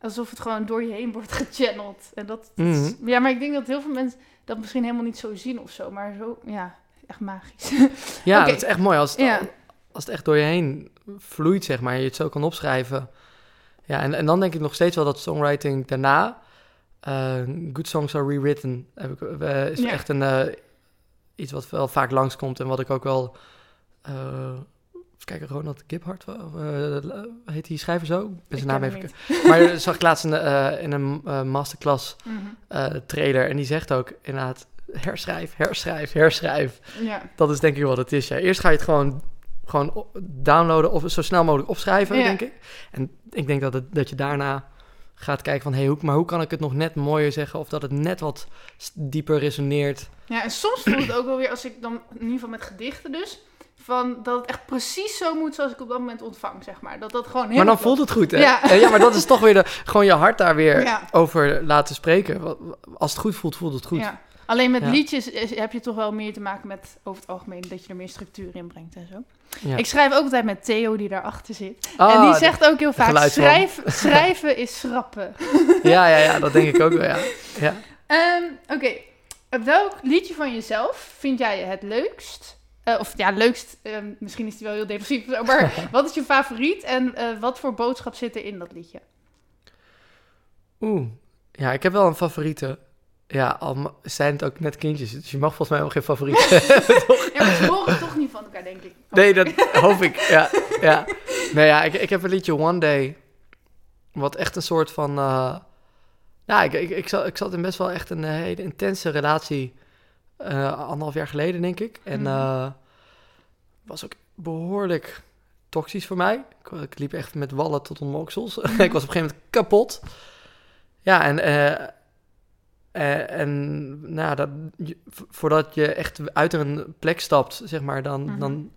Alsof het gewoon door je heen wordt gechanneld. En dat, dat is- Mhm. ja, maar ik denk dat heel veel mensen dat misschien helemaal niet zo zien of zo. Maar zo, ja, echt magisch. Ja, Oké. dat is echt mooi als het, Ja. Als het echt door je heen vloeit, zeg maar. Je het zo kan opschrijven. Ja, en, en dan denk ik nog steeds wel dat songwriting daarna... eh, good songs are rewritten. Heb ik, eh, is Ja. echt een, eh, iets wat wel vaak langskomt en wat ik ook wel... kijken, Ronald Giphart, uh, heet die schrijver zo? Ik ben zijn naam even... Maar zag ik laatst in, in een masterclass Mhm. trailer en die zegt ook inderdaad... Herschrijf, herschrijf, herschrijf. Ja. Dat is denk ik wat het is. Ja. Eerst ga je het gewoon, gewoon downloaden of zo snel mogelijk opschrijven, Ja. denk ik. En ik denk dat, het, dat je daarna gaat kijken van... Hey, hoe, maar hoe kan ik het nog net mooier zeggen? Of dat het net wat dieper resoneert. ja, en soms voelt het ook wel weer, als ik dan, in ieder geval met gedichten dus... Van dat het echt precies zo moet zoals ik op dat moment ontvang, zeg maar. Dat dat gewoon Maar dan voelt het goed, hè? Ja. Ja, ja maar dat is toch weer de, gewoon je hart daar weer Ja. over laten spreken. Als het goed voelt, voelt het goed. Ja. Alleen met Ja. liedjes is- heb je toch wel meer te maken met, over het algemeen, dat je er meer structuur in brengt en zo. Ja. Ik schrijf ook altijd met Theo, die daarachter zit. Ah, en die de- zegt ook heel vaak, schrijf, schrijven is schrappen. Ja, ja, ja, dat denk ik ook wel, ja. ja. Ehm, Oké, welk liedje van jezelf vind jij het leukst? Eh, of ja, leukst, ehm, misschien is die wel heel depressief, maar wat is je favoriet en eh, wat voor boodschap zit er in dat liedje? Oeh. Ja, ik heb wel een favoriete. Ja, al zijn het ook net kindjes. Dus je mag volgens mij wel geen favoriet Ja, maar ze horen toch niet van elkaar, denk ik. Nee, dat hoop ik. Ja, ja. Nee, ja, ik, ik heb een liedje One Day. Wat echt een soort van. eh, ja, ik, ik, ik, zat, ik zat in best wel echt een eh, hele intense relatie. eh, anderhalf jaar geleden, denk ik. En eh, was ook behoorlijk toxisch voor mij. Ik, ik liep echt met wallen tot onder mijn oksels. ik was op een gegeven moment kapot. Ja, en. Eh, en nou, dat, je- voordat je echt uit een plek stapt, zeg maar, dan, Mhm. dan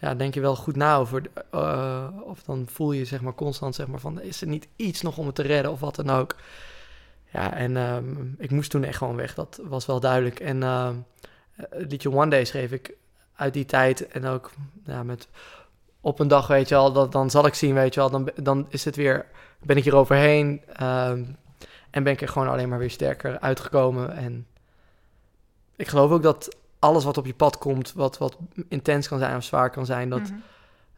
ja, denk je wel goed na over. eh, of dan voel je zeg maar constant zeg maar van is er niet iets nog om het te redden of wat dan ook. Ja, en ehm, ik moest toen echt gewoon weg. Dat was wel duidelijk. En, eh, het liedje One Day schreef ik uit die tijd. En ook ja, met op een dag, weet je al, dat, dan zal ik zien, weet je wel. Dan, dan is het weer, ben ik hier overheen. ehm, en ben ik er gewoon alleen maar weer sterker uitgekomen. En ik geloof ook dat alles wat op je pad komt, wat, wat intens kan zijn of zwaar kan zijn, dat, Mhm.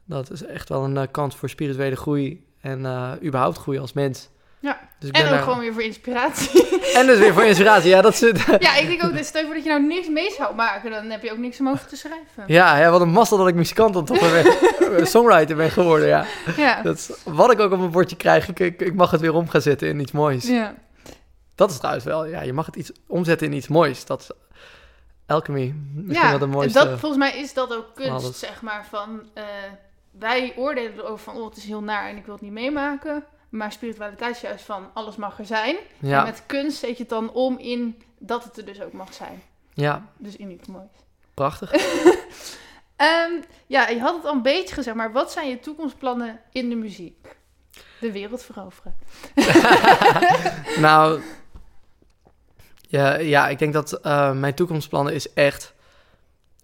dat is echt wel een eh, kans voor spirituele groei. En eh, überhaupt groei als mens. Ja. Dus ik En ben ook daar- gewoon weer voor inspiratie. en dus weer voor inspiratie. Ja, dat het. ja, ik denk ook, dat stel je voor dat je nou niks mee zou maken, dan heb je ook niks om over te schrijven. Ja, ja, wat een mazzel dat ik muzikant dan toch weer songwriter ben geworden, ja. Ja. Dat is, wat ik ook op mijn bordje krijg, ik, ik, ik mag het weer om gaan zetten in iets moois. ja. Dat is trouwens wel, ja, je mag het iets omzetten in iets moois. Dat is alchemy, misschien Ja, wel de en mooiste. dat, volgens mij is dat ook kunst, alles. zeg maar, van... eh, wij oordelen erover van, oh, het is heel naar en ik wil het niet meemaken. Maar spiritualiteit is juist van, alles mag er zijn. En ja, met kunst zet je het dan om in dat het er dus ook mag zijn. ja, Dus in iets moois. prachtig. Ehm, ja, je had het al een beetje gezegd, maar wat zijn je toekomstplannen in de muziek? De wereld veroveren. nou, ja, ja, ik denk dat eh, mijn toekomstplannen is echt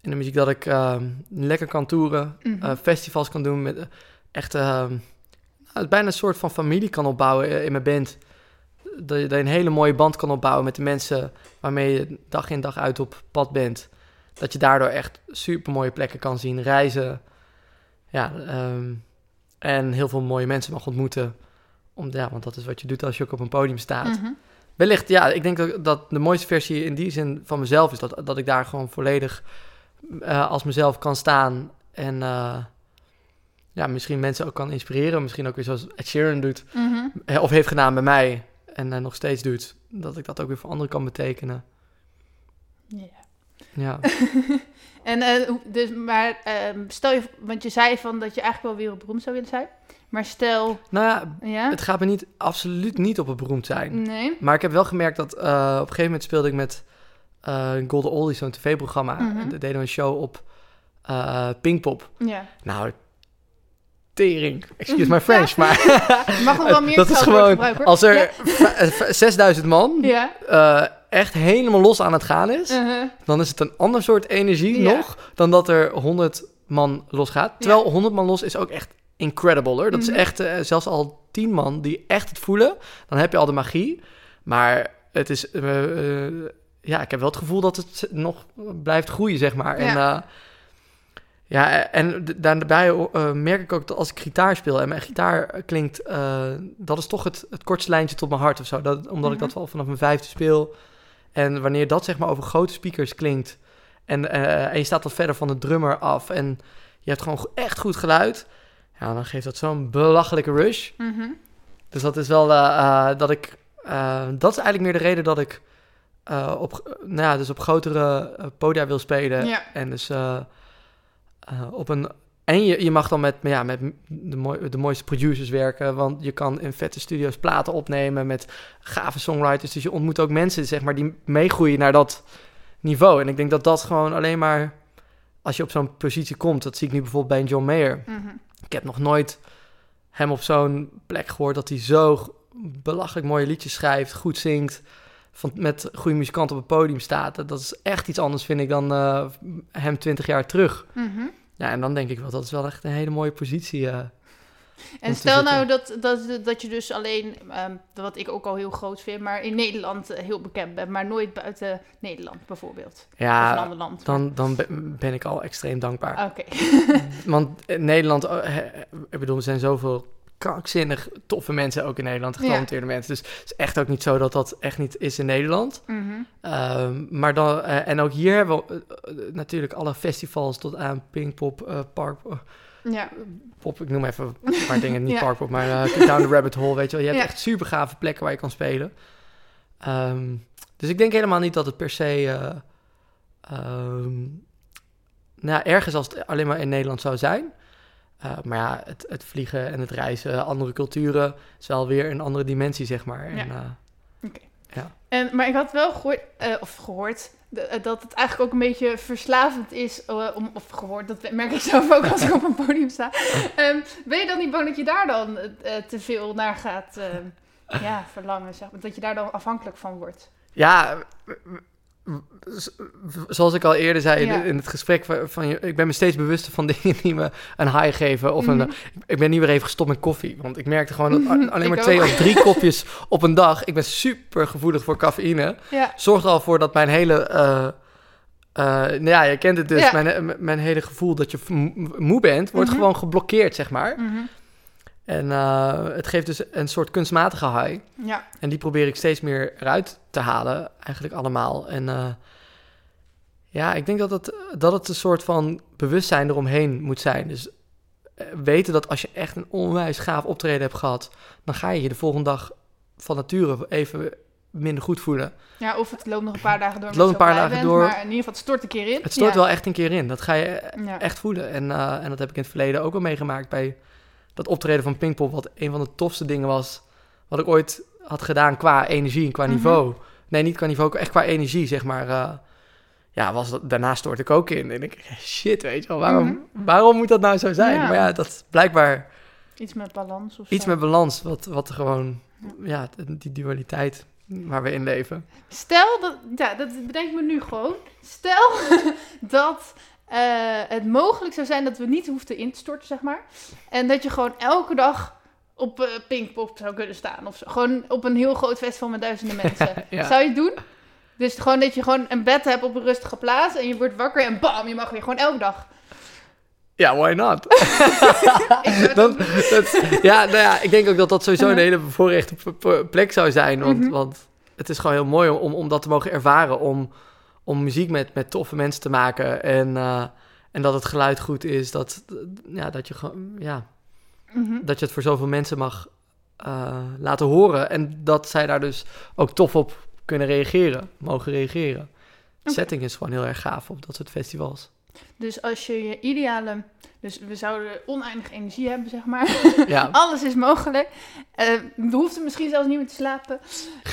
in de muziek dat ik eh, lekker kan toeren, Mhm. eh, festivals kan doen met eh, echt eh, nou, bijna een soort van familie kan opbouwen in mijn band. Dat je, dat je een hele mooie band kan opbouwen met de mensen waarmee je dag in dag uit op pad bent. Dat je daardoor echt super mooie plekken kan zien, reizen. Ja, ehm, en heel veel mooie mensen mag ontmoeten. Om, ja, want dat is wat je doet als je ook op een podium staat. Mhm. Wellicht, ja, ik denk dat, dat de mooiste versie in die zin van mezelf is dat, dat ik daar gewoon volledig eh, als mezelf kan staan. En eh, ja, misschien mensen ook kan inspireren. Misschien ook weer zoals Ed Sheeran doet. Mhm. eh, Of heeft gedaan bij mij. En nog steeds doet. Dat ik dat ook weer voor anderen kan betekenen. Ja. Ja, En eh, dus, maar ehm, stel je, want je zei van dat je eigenlijk wel wereldberoemd zou willen zijn. Maar stel, nou ja, ja? het gaat me niet, absoluut niet op het beroemd zijn. Nee. Maar ik heb wel gemerkt dat eh, op een gegeven moment speelde ik met eh, Golden Oldies, zo'n tv-programma. Mhm. En deden we een show op Pinkpop. Ja. Nou, tering. Excuse my French, maar... Mag nog wel meer dat is gewoon, gebruiken. als er Ja. v- v- 6000 man Ja. Echt helemaal los aan het gaan is, Uh-huh. dan is het een ander soort energie Ja. nog dan dat er 100 man los gaat. Terwijl 100 man los is ook echt incredible hoor. Dat Mhm. is echt, eh, zelfs al 10 man die echt het voelen, dan heb je al de magie. Maar het is, eh, eh, ja, ik heb wel het gevoel dat het nog blijft groeien, zeg maar. En, Ja. eh, ja, en daarbij merk ik ook dat als ik gitaar speel en mijn gitaar klinkt, dat is toch het, het kortste lijntje tot mijn hart of zo. Dat, omdat ik Mhm. dat al vanaf mijn vijfde speel. En wanneer dat zeg maar over grote speakers klinkt en, eh, en je staat wat verder van de drummer af en je hebt gewoon echt goed geluid, ja, dan geeft dat zo'n belachelijke rush. Mhm. Dus dat is wel eh, eh, dat ik, dat is eigenlijk meer de reden dat ik op, nou ja, dus op grotere podia wil spelen. Ja. En dus op een. En je, je mag dan met, ja, met de, mooi, de mooiste producers werken. Want je kan in vette studio's platen opnemen met gave songwriters. Dus je ontmoet ook mensen zeg maar, die meegroeien naar dat niveau. En ik denk dat dat gewoon alleen maar. Als je op zo'n positie komt, dat zie ik nu bijvoorbeeld bij een John Mayer. Mhm. Ik heb nog nooit hem op zo'n plek gehoord dat hij zo belachelijk mooie liedjes schrijft, goed zingt, van, met goede muzikanten op het podium staat. Dat, dat is echt iets anders, vind ik, dan eh, hem twintig jaar terug. Mhm. Ja, en dan denk ik wel, dat is wel echt een hele mooie positie. eh. En te stel nou dat, dat, dat je dus alleen, ehm, wat ik ook al heel groot vind, maar in Nederland eh, heel bekend bent, maar nooit buiten Nederland bijvoorbeeld. of een ja, ander land. dan, dan ben- ik al extreem dankbaar. Oké. Want in Nederland, oh, ik bedoel, er zijn zoveel krankzinnig toffe mensen ook in Nederland, getalenteerde mensen. Dus het is echt ook niet zo dat dat echt niet is in Nederland. Mhm. Ehm, maar dan, eh, en ook hier hebben we eh, eh, natuurlijk alle festivals tot aan Pinkpop, eh Park, Ja. Pop, ik noem even een paar dingen, niet Ja. Parkpop, maar Down the Rabbit Hole, weet je wel. Je hebt Ja. echt super gave plekken waar je kan spelen. Ehm, dus ik denk helemaal niet dat het per se, ehm, nou ergens als het alleen maar in Nederland zou zijn. Eh, maar ja, het, het vliegen en het reizen, andere culturen, is wel weer een andere dimensie, zeg maar. En, Ja. eh, En, maar ik had wel gehoord, eh, of gehoord, eh, dat het eigenlijk ook een beetje verslavend is, om, of gehoord, dat merk ik zelf ook als ik op een podium sta. Ehm, ben je dan niet bang dat je daar dan te veel naar gaat ehm, ja, verlangen, zeg maar, dat je daar dan afhankelijk van wordt? Ja, zoals ik al eerder zei Ja. in, het gesprek, van, van je- ik ben me steeds bewuster van dingen die me een high geven. Of Mhm. een, ik ben nu weer even gestopt met koffie. Want ik merkte gewoon dat alleen maar twee ook. of drie kopjes op een dag. Ik ben super gevoelig voor cafeïne. Ja. Zorgt er al voor dat mijn hele... eh, eh, nou ja, je kent het dus. Ja. Mijn, eh, mijn hele gevoel dat je mo- moe bent, wordt Mhm. gewoon geblokkeerd, zeg maar. En eh, het geeft dus een soort kunstmatige high. Ja. En die probeer ik steeds meer eruit te halen, eigenlijk allemaal. En eh, ja, ik denk dat het, dat het een soort van bewustzijn eromheen moet zijn. Dus eh, weten dat als je echt een onwijs gaaf optreden hebt gehad, dan ga je je de volgende dag van nature even minder goed voelen. ja, of het loopt nog een paar dagen door. Het loopt een paar dagen bent, door. Maar in ieder geval, het stort een keer in. Het stort Ja. wel echt een keer in. Dat ga je Ja. echt voelen. En, en dat heb ik in het verleden ook wel meegemaakt bij dat optreden van Pinkpop, wat een van de tofste dingen was wat ik ooit had gedaan qua energie en qua Mhm. niveau. Nee, niet qua niveau, echt qua energie, zeg maar. eh, ja, was dat, daarna stoort ik ook in. En ik, shit, weet je wel, waarom, Mhm. waarom moet dat nou zo zijn? Ja. Maar ja, dat is blijkbaar Iets met balans of iets zo. met balans, wat, wat gewoon, ja, die dualiteit waar we in leven. Stel dat, ja, dat bedenk ik me nu gewoon. Stel dat eh, het mogelijk zou zijn dat we niet hoefden in te storten, zeg maar. En dat je gewoon elke dag op eh, Pinkpop zou kunnen staan. Of zo. Gewoon op een heel groot festival met duizenden mensen. Ja. Zou je het doen? Dus gewoon dat je gewoon een bed hebt op een rustige plaats en je wordt wakker en bam, je mag weer gewoon elke dag. Ja, why not? Dat, ja, nou ja, ik denk ook dat dat sowieso een Uh-huh. hele bevoorrechte plek zou zijn. Want, Mhm. want het is gewoon heel mooi om, om dat te mogen ervaren. Om, om muziek met, met toffe mensen te maken. En, eh, en dat het geluid goed is. Dat, ja, dat, je, gewoon- ja, Mhm. dat je het voor zoveel mensen mag eh, laten horen. En dat zij daar dus ook tof op kunnen reageren. Mogen reageren. De setting is gewoon heel erg gaaf op dat soort festivals. Dus als je je ideale... Dus we zouden oneindig energie hebben, zeg maar. Ja. Alles is mogelijk. Eh, we hoefden misschien zelfs niet meer te slapen.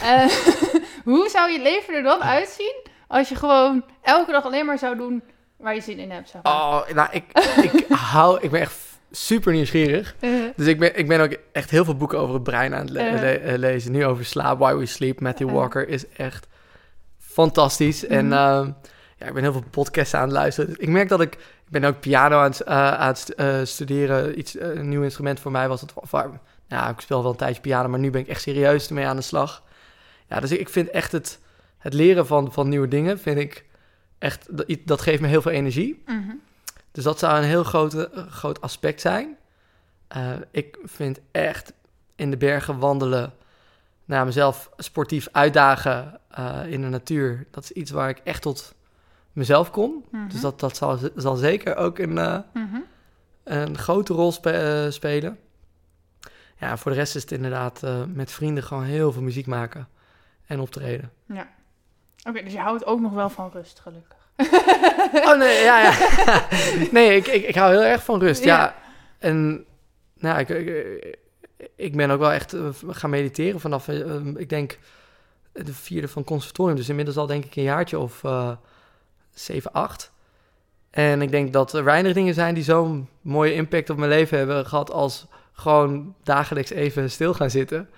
Hoe zou je leven er dan uitzien als je gewoon elke dag alleen maar zou doen waar je zin in hebt? Zeg maar. Oh, nou, ik, ik hou... Ik ben echt super nieuwsgierig. Eh, Dus ik ben, ik ben ook echt heel veel boeken over het brein aan het le- le- eh, lezen. Nu over slaap, Why We Sleep. Matthew Eh. Walker is echt fantastisch. En Mhm. ehm, ja, ik ben heel veel podcasts aan het luisteren. Dus ik merk dat ik... Ik ben ook piano aan het, eh, aan het eh, studeren. Iets, eh, een nieuw instrument voor mij was het... Ja, ik speel wel een tijdje piano, maar nu ben ik echt serieus ermee aan de slag. Ja, dus ik, ik vind echt het, het leren van, van nieuwe dingen... vind ik echt... Dat, geeft me heel veel energie. mhm. Dus dat zou een heel grote, eh, groot aspect zijn. Eh, ik vind echt in de bergen wandelen, naar mezelf sportief uitdagen eh, in de natuur, dat is iets waar ik echt tot mezelf kom. Mhm. Dus dat, dat zal, zal zeker ook een, Mhm. een grote rol spe- spelen. Ja, voor de rest is het inderdaad met vrienden gewoon heel veel muziek maken en optreden. Oké, dus je houdt ook nog wel van rust, gelukkig. Oh nee, ja, ja. nee, ik, ik, ik hou heel erg van rust. Ja. Ja. En nou, ik, ik, ik ben ook wel echt eh, gaan mediteren vanaf, eh, ik denk, de vierde van conservatorium. Dus inmiddels al denk ik een jaartje of eh 7, 8. En ik denk dat er weinig dingen zijn die zo'n mooie impact op mijn leven hebben gehad als gewoon dagelijks even stil gaan zitten.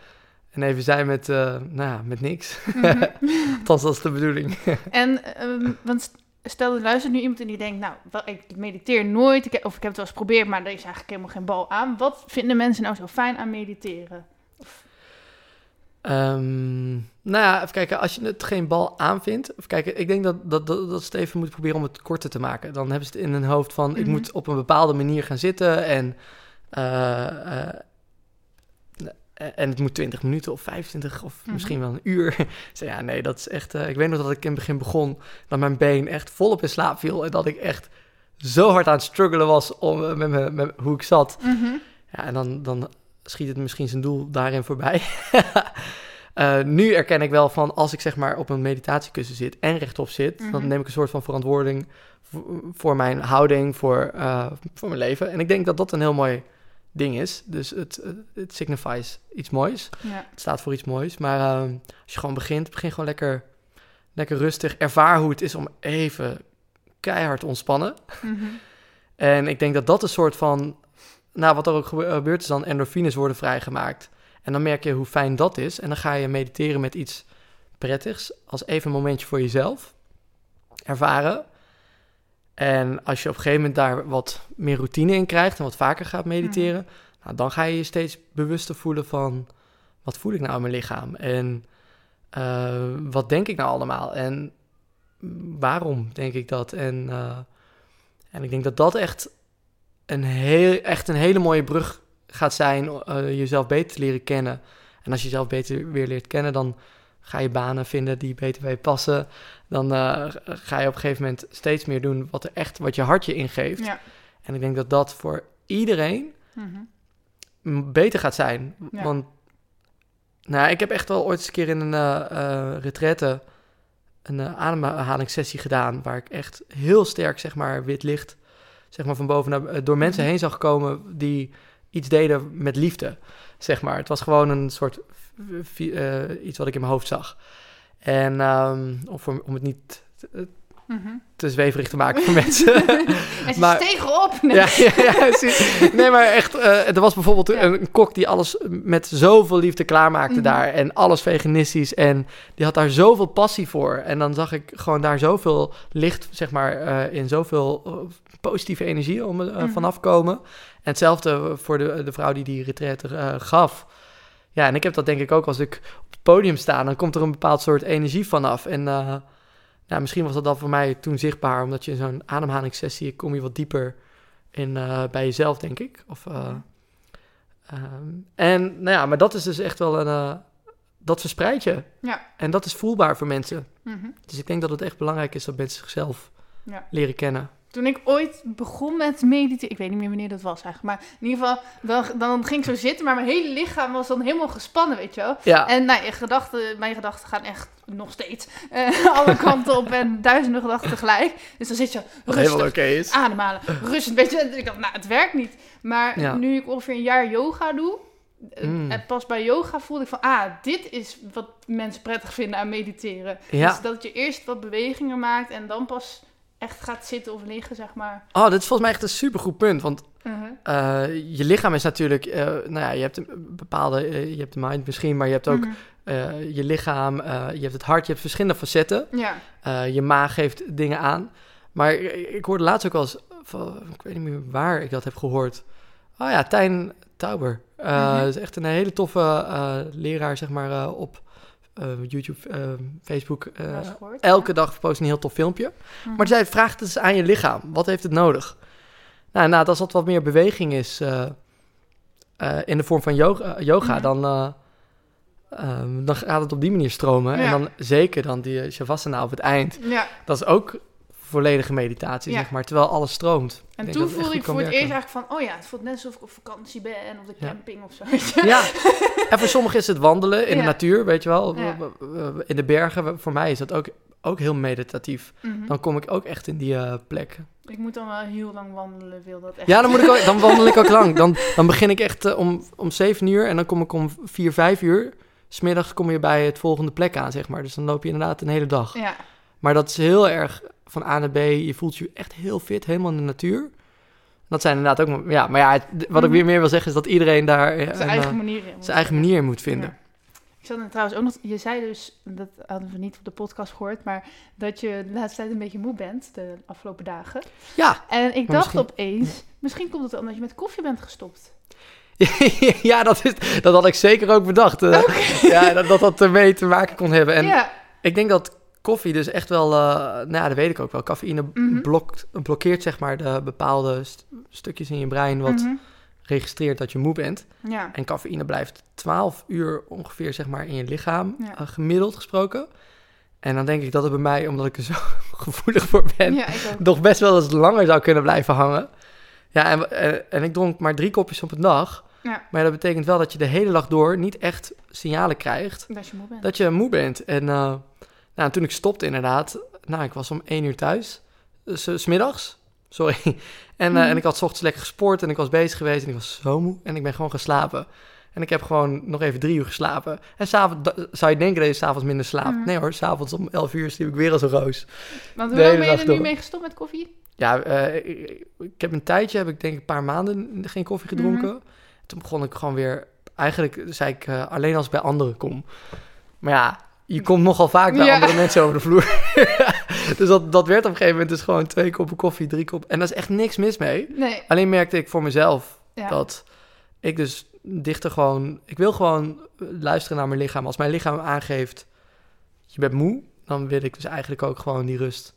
En even zijn met, eh, nou ja, met niks. Althans, dat is de bedoeling. En, ehm, want stel, er luistert nu iemand en die denkt, nou, ik mediteer nooit, ik of ik heb het wel eens geprobeerd, maar er is eigenlijk helemaal geen bal aan. Wat vinden mensen nou zo fijn aan mediteren? Ehm, nou ja, even kijken. Als je het geen bal aanvindt. Even kijken, ik denk dat, dat, dat, dat ze het even moeten proberen om het korter te maken. Dan hebben ze het in hun hoofd van... ik Mhm. moet op een bepaalde manier gaan zitten en... eh, eh, en het moet 20 minuten of 25 of Mhm. misschien wel een uur. Zeg ja, nee, dat is echt... eh, ik weet nog dat ik in het begin begon... dat mijn been echt volop in slaap viel... en dat ik echt zo hard aan het struggelen was om, eh, met, me, met hoe ik zat. Mhm. Ja, en dan, dan schiet het misschien zijn doel daarin voorbij. Eh, nu erken ik wel van als ik zeg maar op een meditatiekussen zit en rechtop zit, dan Mhm. neem ik een soort van verantwoording voor, voor mijn houding, voor, eh, voor mijn leven. En ik denk dat dat een heel mooi ding is. Dus het, het, het signifies iets moois. Ja. Het staat voor iets moois. Maar eh, als je gewoon begint, begin gewoon lekker, lekker rustig. Ervaar hoe het is om even keihard te ontspannen. Mhm. En ik denk dat dat een soort van... Nou, wat er ook gebe- gebeurt is dan endorfines worden vrijgemaakt. En dan merk je hoe fijn dat is. En dan ga je mediteren met iets prettigs. Als even een momentje voor jezelf. ervaren. En als je op een gegeven moment daar wat meer routine in krijgt en wat vaker gaat mediteren, nou, dan ga je je steeds bewuster voelen van wat voel ik nou in mijn lichaam? En eh, wat denk ik nou allemaal? En waarom denk ik dat? En, eh, en ik denk dat dat echt een, heel, echt een hele mooie brug gaat zijn uh, jezelf beter te leren kennen. En als je jezelf beter weer leert kennen, dan ga je banen vinden die beter bij je passen. Dan uh, ga je op een gegeven moment steeds meer doen wat er echt, wat je hart je ingeeft. Ja. En ik denk dat dat voor iedereen Mhm. beter gaat zijn. Ja. Want nou, ik heb echt wel ooit eens een keer in een uh, retraite een uh, ademhalingssessie gedaan, waar ik echt heel sterk, zeg maar, wit licht, zeg maar, van boven naar, door mensen Mhm. heen zag komen die iets deden met liefde, zeg maar. Het was gewoon een soort uh, iets wat ik in mijn hoofd zag. En um, of om, om het niet te, Mhm. te zweverig te maken voor mensen. en ze maar, op. Nee. Ja, ja, ja, nee, maar echt, uh, er was bijvoorbeeld een, kok die alles met zoveel liefde klaarmaakte Mhm. daar. En alles veganistisch. En die had daar zoveel passie voor. En dan zag ik gewoon daar zoveel licht, zeg maar, uh, in zoveel positieve energie om, Mhm. vanaf komen. En hetzelfde voor de, de vrouw die die retraite gaf. Ja, en ik heb dat denk ik ook als ik op het podium sta. Dan komt er een bepaald soort energie vanaf. En uh, ja, misschien was dat dan voor mij toen zichtbaar. Omdat je in zo'n ademhalingssessie kom je wat dieper in uh, bij jezelf, denk ik. Of, uh, um, en nou ja, maar dat is dus echt wel een... dat verspreidt je. Ja. En dat is voelbaar voor mensen. Mm -hmm. Dus ik denk dat het echt belangrijk is dat mensen zichzelf ja. leren kennen. Toen ik ooit begon met mediteren, ik weet niet meer wanneer dat was eigenlijk, maar in ieder geval, dan, dan ging ik zo zitten, maar mijn hele lichaam was dan helemaal gespannen, weet je wel. Ja. En nou, je gedachten, mijn gedachten gaan echt nog steeds uh, alle kanten op en duizenden gedachten tegelijk. Dus dan zit je rustig, is. ademhalen, rustig, weet je. En ik dacht, nou, het werkt niet. Maar Ja. nu ik ongeveer een jaar yoga doe, eh, Mm. en pas bij yoga voelde ik van, ah, dit is wat mensen prettig vinden aan mediteren. Ja. Dus dat je eerst wat bewegingen maakt en dan pas echt gaat zitten of liggen, zeg maar. Oh, dit is volgens mij echt een supergoed punt. Want Uh-huh. uh, je lichaam is natuurlijk... Uh, nou ja, je hebt een bepaalde... Uh, je hebt de mind misschien, maar je hebt ook Mhm. uh, je lichaam. je hebt het hart, je hebt verschillende facetten. Ja. Je maag geeft dingen aan. Maar ik, hoorde laatst ook wel eens... Van, ik weet niet meer waar ik dat heb gehoord. Oh ja, Tijn Tauber. Uh. Dat is echt een hele toffe uh, leraar, zeg maar, uh, op uh, YouTube, Facebook. Wel eens gehoord, elke ja. dag post een heel tof filmpje. Mhm. Maar zij vraagt het eens aan je lichaam. Wat heeft het nodig? Nou, nou als dat wat meer beweging is in de vorm van yoga, yoga Mhm. dan, um, dan gaat het op die manier stromen. Ja. En dan zeker dan die shavasana op het eind. Ja. Dat is ook volledige meditatie, Ja. zeg maar. Terwijl alles stroomt. En toen voelde ik voor het eerst eigenlijk van, oh ja, het voelt net alsof ik op vakantie ben of op de Ja. camping of zo. Ja, en voor sommigen is het wandelen in de Ja. natuur, weet je wel. Ja. In de bergen, voor mij is dat ook, ook heel meditatief. Mhm. Dan kom ik ook echt in die uh, plek. Ik moet dan wel heel lang wandelen, wil dat echt. Ja, dan, moet ik ook, dan wandel ik ook lang. Dan, dan begin ik echt uh, om, om 7 uur en dan kom ik om 4, 5 uur. Smiddags kom je bij het volgende plek aan, zeg maar. Dus dan loop je inderdaad een hele dag. Ja. Maar dat is heel erg van A naar B. Je voelt je echt heel fit, helemaal in de natuur. Dat zijn inderdaad ook... Ja, maar ja, het- wat Mhm. ik weer meer wil zeggen is dat iedereen daar eh, Zijn eigen manier in. zijn eigen manier in moet vinden. Ik zat trouwens ook nog, je zei dus, dat hadden we niet op de podcast gehoord, maar dat je de laatste tijd een beetje moe bent, de afgelopen dagen. Ja, En ik dacht misschien- opeens, misschien komt het omdat je met koffie bent gestopt. ja dat, is, dat had ik zeker ook bedacht. eh. Ja, dat, dat dat ermee te maken kon hebben. En ja, ik denk dat koffie dus echt wel... eh, nou ja, dat weet ik ook wel. Cafeïne Mhm. blokt, blokkeert zeg maar de bepaalde st- stukjes in je brein... wat mhm. registreert dat je moe bent. ja. En cafeïne blijft 12 uur ongeveer zeg maar in je lichaam, Ja. eh, gemiddeld gesproken. En dan denk ik dat het bij mij, omdat ik er zo gevoelig voor ben, ja, nog best wel eens langer zou kunnen blijven hangen. Ja, en, en, en ik dronk maar drie kopjes op een dag. Ja. Maar dat betekent wel dat je de hele dag door niet echt signalen krijgt Dat je moe bent. dat je moe bent. En uh, nou, toen ik stopte inderdaad, nou, ik was om één uur thuis, dus, uh, smiddags, sorry. En, uh, Mhm. en ik had 's ochtends lekker gesport en ik was bezig geweest en ik was zo moe en ik ben gewoon gaan slapen. En ik heb gewoon nog even drie uur geslapen. En s'avonds zou je denken dat je s'avonds minder slaapt. Mhm. Nee hoor, s'avonds om 11 uur sliep ik weer als een roos. Want hoe lang ben je er nu mee gestopt met koffie? Ja, eh, ik, heb een tijdje, heb ik denk een paar maanden geen koffie gedronken. Mhm. Toen begon ik gewoon weer, eigenlijk zei ik eh, alleen als ik bij anderen kom. Maar ja, je komt nogal vaak bij Ja. andere mensen over de vloer. dus dat, dat werd op een gegeven moment dus gewoon twee koppen koffie, drie koppen. En daar is echt niks mis mee. Nee. Alleen merkte ik voor mezelf Ja. dat ik dus dichter gewoon... Ik wil gewoon luisteren naar mijn lichaam. Als mijn lichaam aangeeft, je bent moe, dan wil ik dus eigenlijk ook gewoon die rust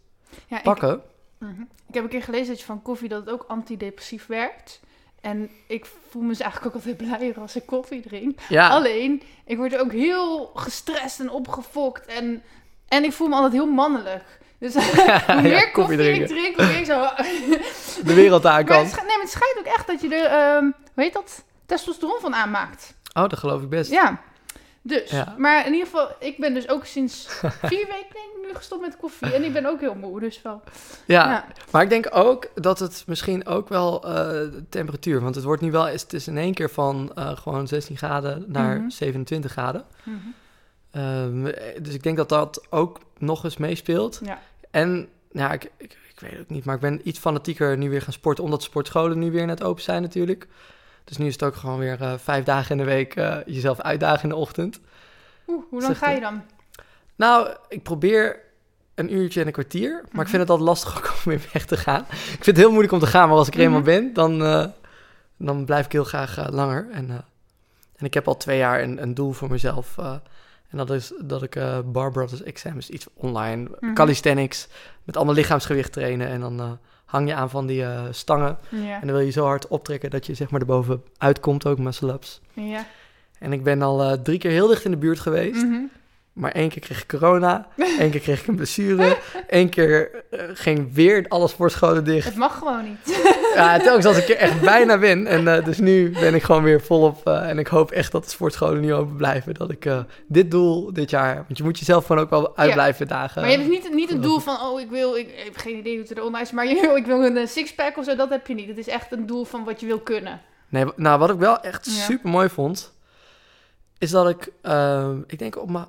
Ja, ik, pakken. Mhm. ik heb een keer gelezen dat je van koffie dat het ook antidepressief werkt. En ik voel me dus eigenlijk ook altijd blijer als ik koffie drink. Ja, Alleen, ik word ook heel gestrest en opgefokt. En, en ik voel me altijd heel mannelijk. Dus hoe meer ja, koffie, ik drinken. drink, hoe meer ik zo... De wereld aan kan. nee, maar het schijnt ook echt dat je er, ehm hoe heet dat, testosteron van aanmaakt. Oh, dat geloof ik best. Ja, dus. Ja. Maar in ieder geval, ik ben dus ook sinds vier weken denk ik, nu gestopt met koffie. En ik ben ook heel moe, dus wel. Ja, Ja. maar ik denk ook dat het misschien ook wel eh, de temperatuur... Want het wordt nu wel... Het is in één keer van eh, gewoon 16 graden naar Mhm. 27 graden. Mhm. Ehm, dus ik denk dat dat ook nog eens meespeelt. Ja. En ja, ik, ik, ik weet het ook niet, maar ik ben iets fanatieker nu weer gaan sporten, omdat sportscholen nu weer net open zijn natuurlijk. Dus nu is het ook gewoon weer eh, vijf dagen in de week eh, jezelf uitdagen in de ochtend. Oeh, hoe lang ga je dan? Nou, ik probeer een uurtje en een kwartier, maar Mhm. ik vind het altijd lastig ook om weer weg te gaan. Ik vind het heel moeilijk om te gaan, maar als ik er eenmaal Mhm. ben, dan, eh, dan blijf ik heel graag langer. En, en ik heb al twee jaar een, een doel voor mezelf. en dat is dat ik Bar Brothers Exams, iets online, Mhm. calisthenics, met allemaal lichaamsgewicht trainen. En dan hang je aan van die eh, stangen. Ja. En dan wil je zo hard optrekken dat je zeg maar erboven uitkomt, ook muscle-ups. ja. En ik ben al eh, drie keer heel dicht in de buurt geweest. Mhm. Maar één keer kreeg ik corona, één keer kreeg ik een blessure, één keer eh, ging weer alle sportscholen dicht. Het mag gewoon niet. Ja, telkens als ik er echt bijna ben. En eh, dus nu ben ik gewoon weer volop. eh, en ik hoop echt dat de sportscholen nu open blijven. Dat ik dit doel dit jaar. Want je moet jezelf gewoon ook wel uit Ja. blijven dagen. Maar je hebt niet, niet een doel van, oh, ik wil, ik, ik heb geen idee hoe het er online is, maar je wil, ik wil een sixpack of zo, dat heb je niet. Het is echt een doel van wat je wil kunnen. Nee, nou, wat ik wel echt Ja. super mooi vond. Is dat ik, ik denk op mijn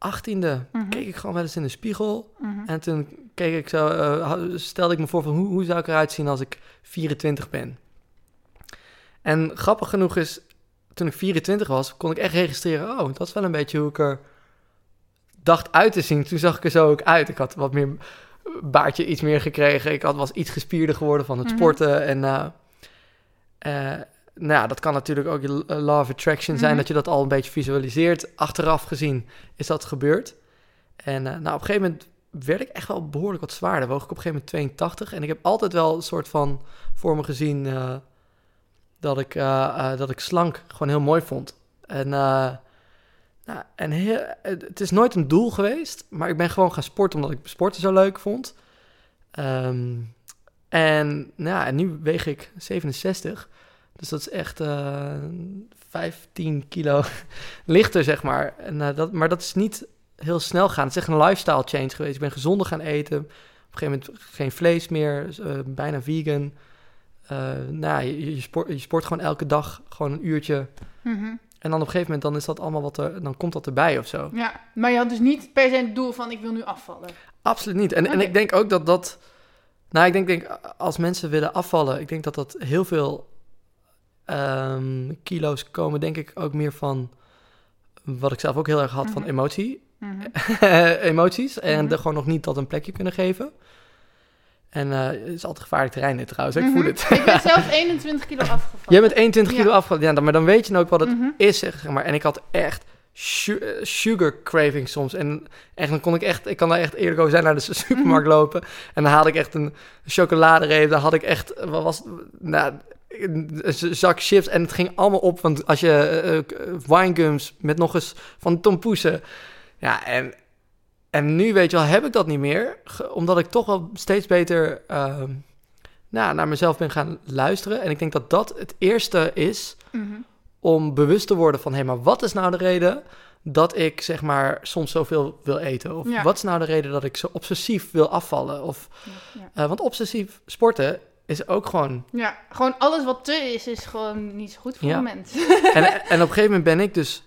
achttiende, Mhm. keek ik gewoon wel eens in de spiegel. Mhm. En toen keek ik zo, eh, stelde ik me voor van hoe, hoe zou ik eruit zien als ik 24 ben. En grappig genoeg is, toen ik 24 was, kon ik echt registreren, oh, dat is wel een beetje hoe ik er dacht uit te zien. Toen zag ik er zo ook uit. Ik had wat meer baardje iets meer gekregen. Ik had, was iets gespierder geworden van het Mhm. sporten. En eh, eh, nou dat kan natuurlijk ook je eh, law of attraction zijn, Mhm. dat je dat al een beetje visualiseert. Achteraf gezien is dat gebeurd. En eh, nou, op een gegeven moment werd ik echt wel behoorlijk wat zwaarder. Woog ik op een gegeven moment 82. En ik heb altijd wel een soort van voor me gezien eh, dat, ik, dat ik slank gewoon heel mooi vond. En, nou, en heel, het is nooit een doel geweest, maar ik ben gewoon gaan sporten omdat ik sporten zo leuk vond. Ehm, en, nou, en nu weeg ik 67. Dus dat is echt eh 15 kilo lichter, zeg maar. En, eh, dat, maar dat is niet heel snel gaan. Het is echt een lifestyle change geweest. Ik ben gezonder gaan eten. Op een gegeven moment geen vlees meer, eh, bijna vegan. Nou, ja, je, je, sport, je sport gewoon elke dag gewoon een uurtje. Mhm. En dan op een gegeven moment dan is dat allemaal wat er, dan komt dat erbij of zo. Ja, maar je had dus niet per se het doel van, ik wil nu afvallen. Absoluut niet. En, en ik denk ook dat dat. Nou, ik denk, denk als mensen willen afvallen, ik denk dat dat heel veel ehm, kilo's komen, denk ik ook meer van wat ik zelf ook heel erg had van Mhm. emotie. Mhm. emoties. En Mhm. er gewoon nog niet dat een plekje kunnen geven. En eh, het is altijd gevaarlijk terrein dit trouwens. Ik voel het. Ik ben zelf 21 kilo afgevallen. Jij bent 21 kilo afgevallen. Ja, maar dan weet je ook wat het is, zeg maar. En ik had echt eh, sugar craving soms. En echt, dan kon ik echt, ik kan daar echt eerlijk over zijn, naar de supermarkt lopen. En dan haalde ik echt een chocoladereep. Dan had ik echt, wat was nou, een zak chips. En het ging allemaal op, want als je eh, winegums met nog eens van tompoesen. Ja, en, en nu weet je wel, heb ik dat niet meer. Omdat ik toch wel steeds beter nou, naar mezelf ben gaan luisteren. En ik denk dat dat het eerste is Mhm. om bewust te worden van... hé, maar wat is nou de reden dat ik zeg maar soms zoveel wil eten? Of Ja. wat is nou de reden dat ik zo obsessief wil afvallen? Of, Ja, eh, want obsessief sporten is ook gewoon... Ja, gewoon alles wat te is, is gewoon niet zo goed voor Ja. een mens. en, en op een gegeven moment ben ik dus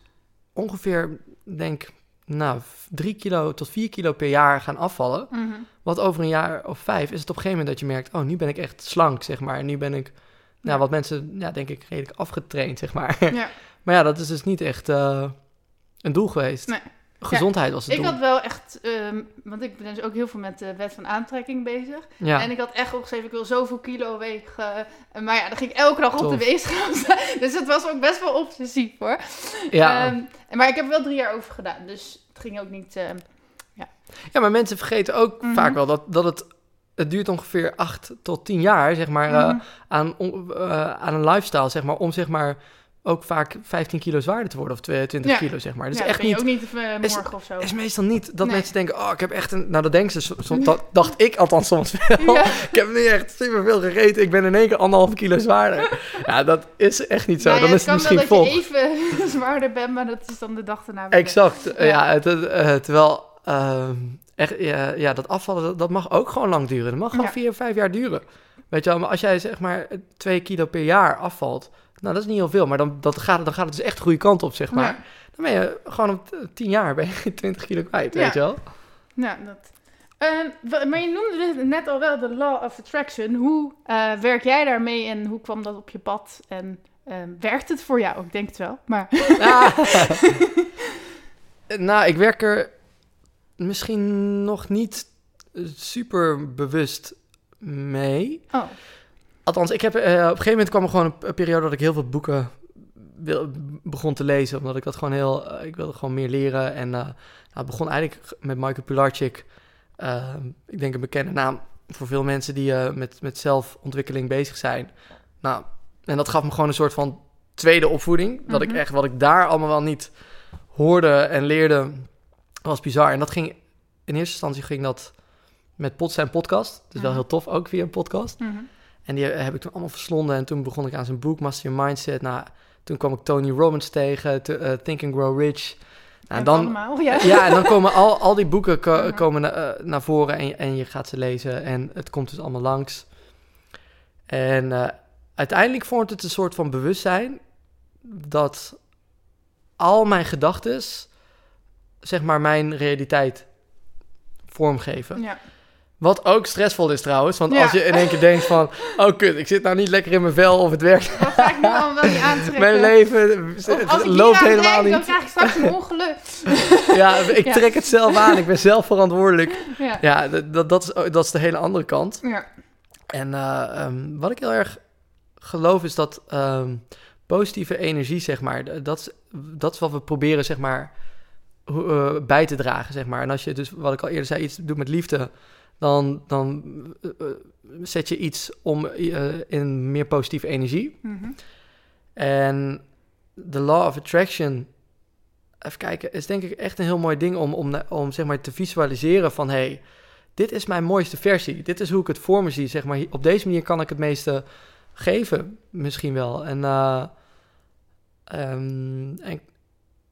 ongeveer, denk nou, drie kilo tot vier kilo per jaar gaan afvallen. Mhm. Wat over een jaar of vijf is het op een gegeven moment dat je merkt... oh, nu ben ik echt slank, zeg maar. En nu ben ik, nou, Ja. wat mensen, ja, denk ik, redelijk afgetraind, zeg maar. Ja. maar ja, dat is dus niet echt eh, een doel geweest. Nee. Gezondheid was het Ik doel. had wel echt, ehm, want ik ben dus ook heel veel met de wet van aantrekking bezig. Ja, En ik had echt opgeschreven, ik wil zoveel kilo wegen. Eh, maar ja, dan ging ik elke dag op de weegschaal staan. Dus het was ook best wel obsessief hoor. ja. Ehm, maar ik heb er wel drie jaar over gedaan. Dus het ging ook niet... ehm, ja, maar mensen vergeten ook Mhm. vaak wel dat, dat het... Het duurt ongeveer 8 tot 10 jaar, zeg maar, eh, mhm. aan, on- eh, aan een lifestyle, zeg maar, om zeg maar ook vaak 15 kilo zwaarder te worden of 22 Ja. kilo, zeg maar. Dus ja, echt niet ook niet eh, is- of zo. is meestal niet dat Nee. mensen denken, oh, ik heb echt een... Nou, dat denken ze, soms, dat dacht ik althans soms wel. Ja. Ik heb nu echt superveel gegeten, ik ben in één keer anderhalf kilo zwaarder. Ja, dat is echt niet zo. Nou dan is het misschien wel vol. dat je even zwaarder bent, maar dat is dan de dag weer. Exact, Ja. het, het, eh, terwijl... ehm, echt, ja, dat afvallen, dat, dat mag ook gewoon lang duren. Dat mag gewoon vier, vijf jaar duren. Weet je wel, maar als jij zeg maar twee kilo per jaar afvalt... Nou, dat is niet heel veel, maar dan, dat gaat, dan gaat het dus echt de goede kant op, zeg maar. Ja. Dan ben je gewoon op tien jaar ben je 20 kilo kwijt, Ja. weet je wel? Ja, dat. Wa- maar je noemde dus net al wel de law of attraction. Hoe eh, werk jij daarmee en hoe kwam dat op je pad? En ehm, werkt het voor jou? Ik denk het wel. Maar Ah. nou, ik werk er misschien nog niet super bewust mee. oh, Althans, ik heb, eh, op een gegeven moment kwam er gewoon een, een periode dat ik heel veel boeken wil, begon te lezen. Omdat ik dat gewoon heel... eh, ik wilde gewoon meer leren. En eh, nou, het begon eigenlijk met Michael Pilarczyk. Ik denk een bekende naam voor veel mensen die met, met zelfontwikkeling bezig zijn. Nou, en dat gaf me gewoon een soort van tweede opvoeding. Dat ik Mhm. echt, wat ik daar allemaal wel niet hoorde en leerde, was bizar. En dat ging, in eerste instantie ging dat met Pot zijn podcast. Dus wel Mhm. heel tof, ook via een podcast. mhm. En die heb ik toen allemaal verslonden. En toen begon ik aan zijn boek, Master Your Mindset. Nou, toen kwam ik Tony Robbins tegen, te- eh, Think and Grow Rich. Nou, En dan, allemaal, ja. ja, en dan komen al, al die boeken ko- Mhm. komen na- eh, naar voren en, je- en je gaat ze lezen. En het komt dus allemaal langs. En eh, uiteindelijk vormt het een soort van bewustzijn dat al mijn gedachten, zeg maar, mijn realiteit vormgeven. Ja. Wat ook stressvol is trouwens. Want Ja. als je in één keer denkt van... Oh kut, ik zit nou niet lekker in mijn vel of het werkt. Dat ga ik nu allemaal wel niet aantrekken. Mijn leven loopt helemaal denk, dan niet. krijg ik straks een ongeluk. Ja, ik Ja. trek het zelf aan. Ik ben zelf verantwoordelijk. Ja. Ja, dat, dat, is, dat is de hele andere kant. Ja. En eh, ehm, wat ik heel erg geloof is dat ehm, positieve energie, zeg maar... Dat is, dat is wat we proberen, zeg maar, eh, bij te dragen, zeg maar. En als je dus, wat ik al eerder zei, iets doet met liefde... Dan, dan eh, eh, zet je iets om eh, in meer positieve energie. Mhm. En de law of attraction, even kijken, is denk ik echt een heel mooi ding om, om, om zeg maar te visualiseren van hey, dit is mijn mooiste versie. Dit is hoe ik het voor me zie. Zeg maar, op deze manier kan ik het meeste geven, misschien wel. En, eh, ehm, en,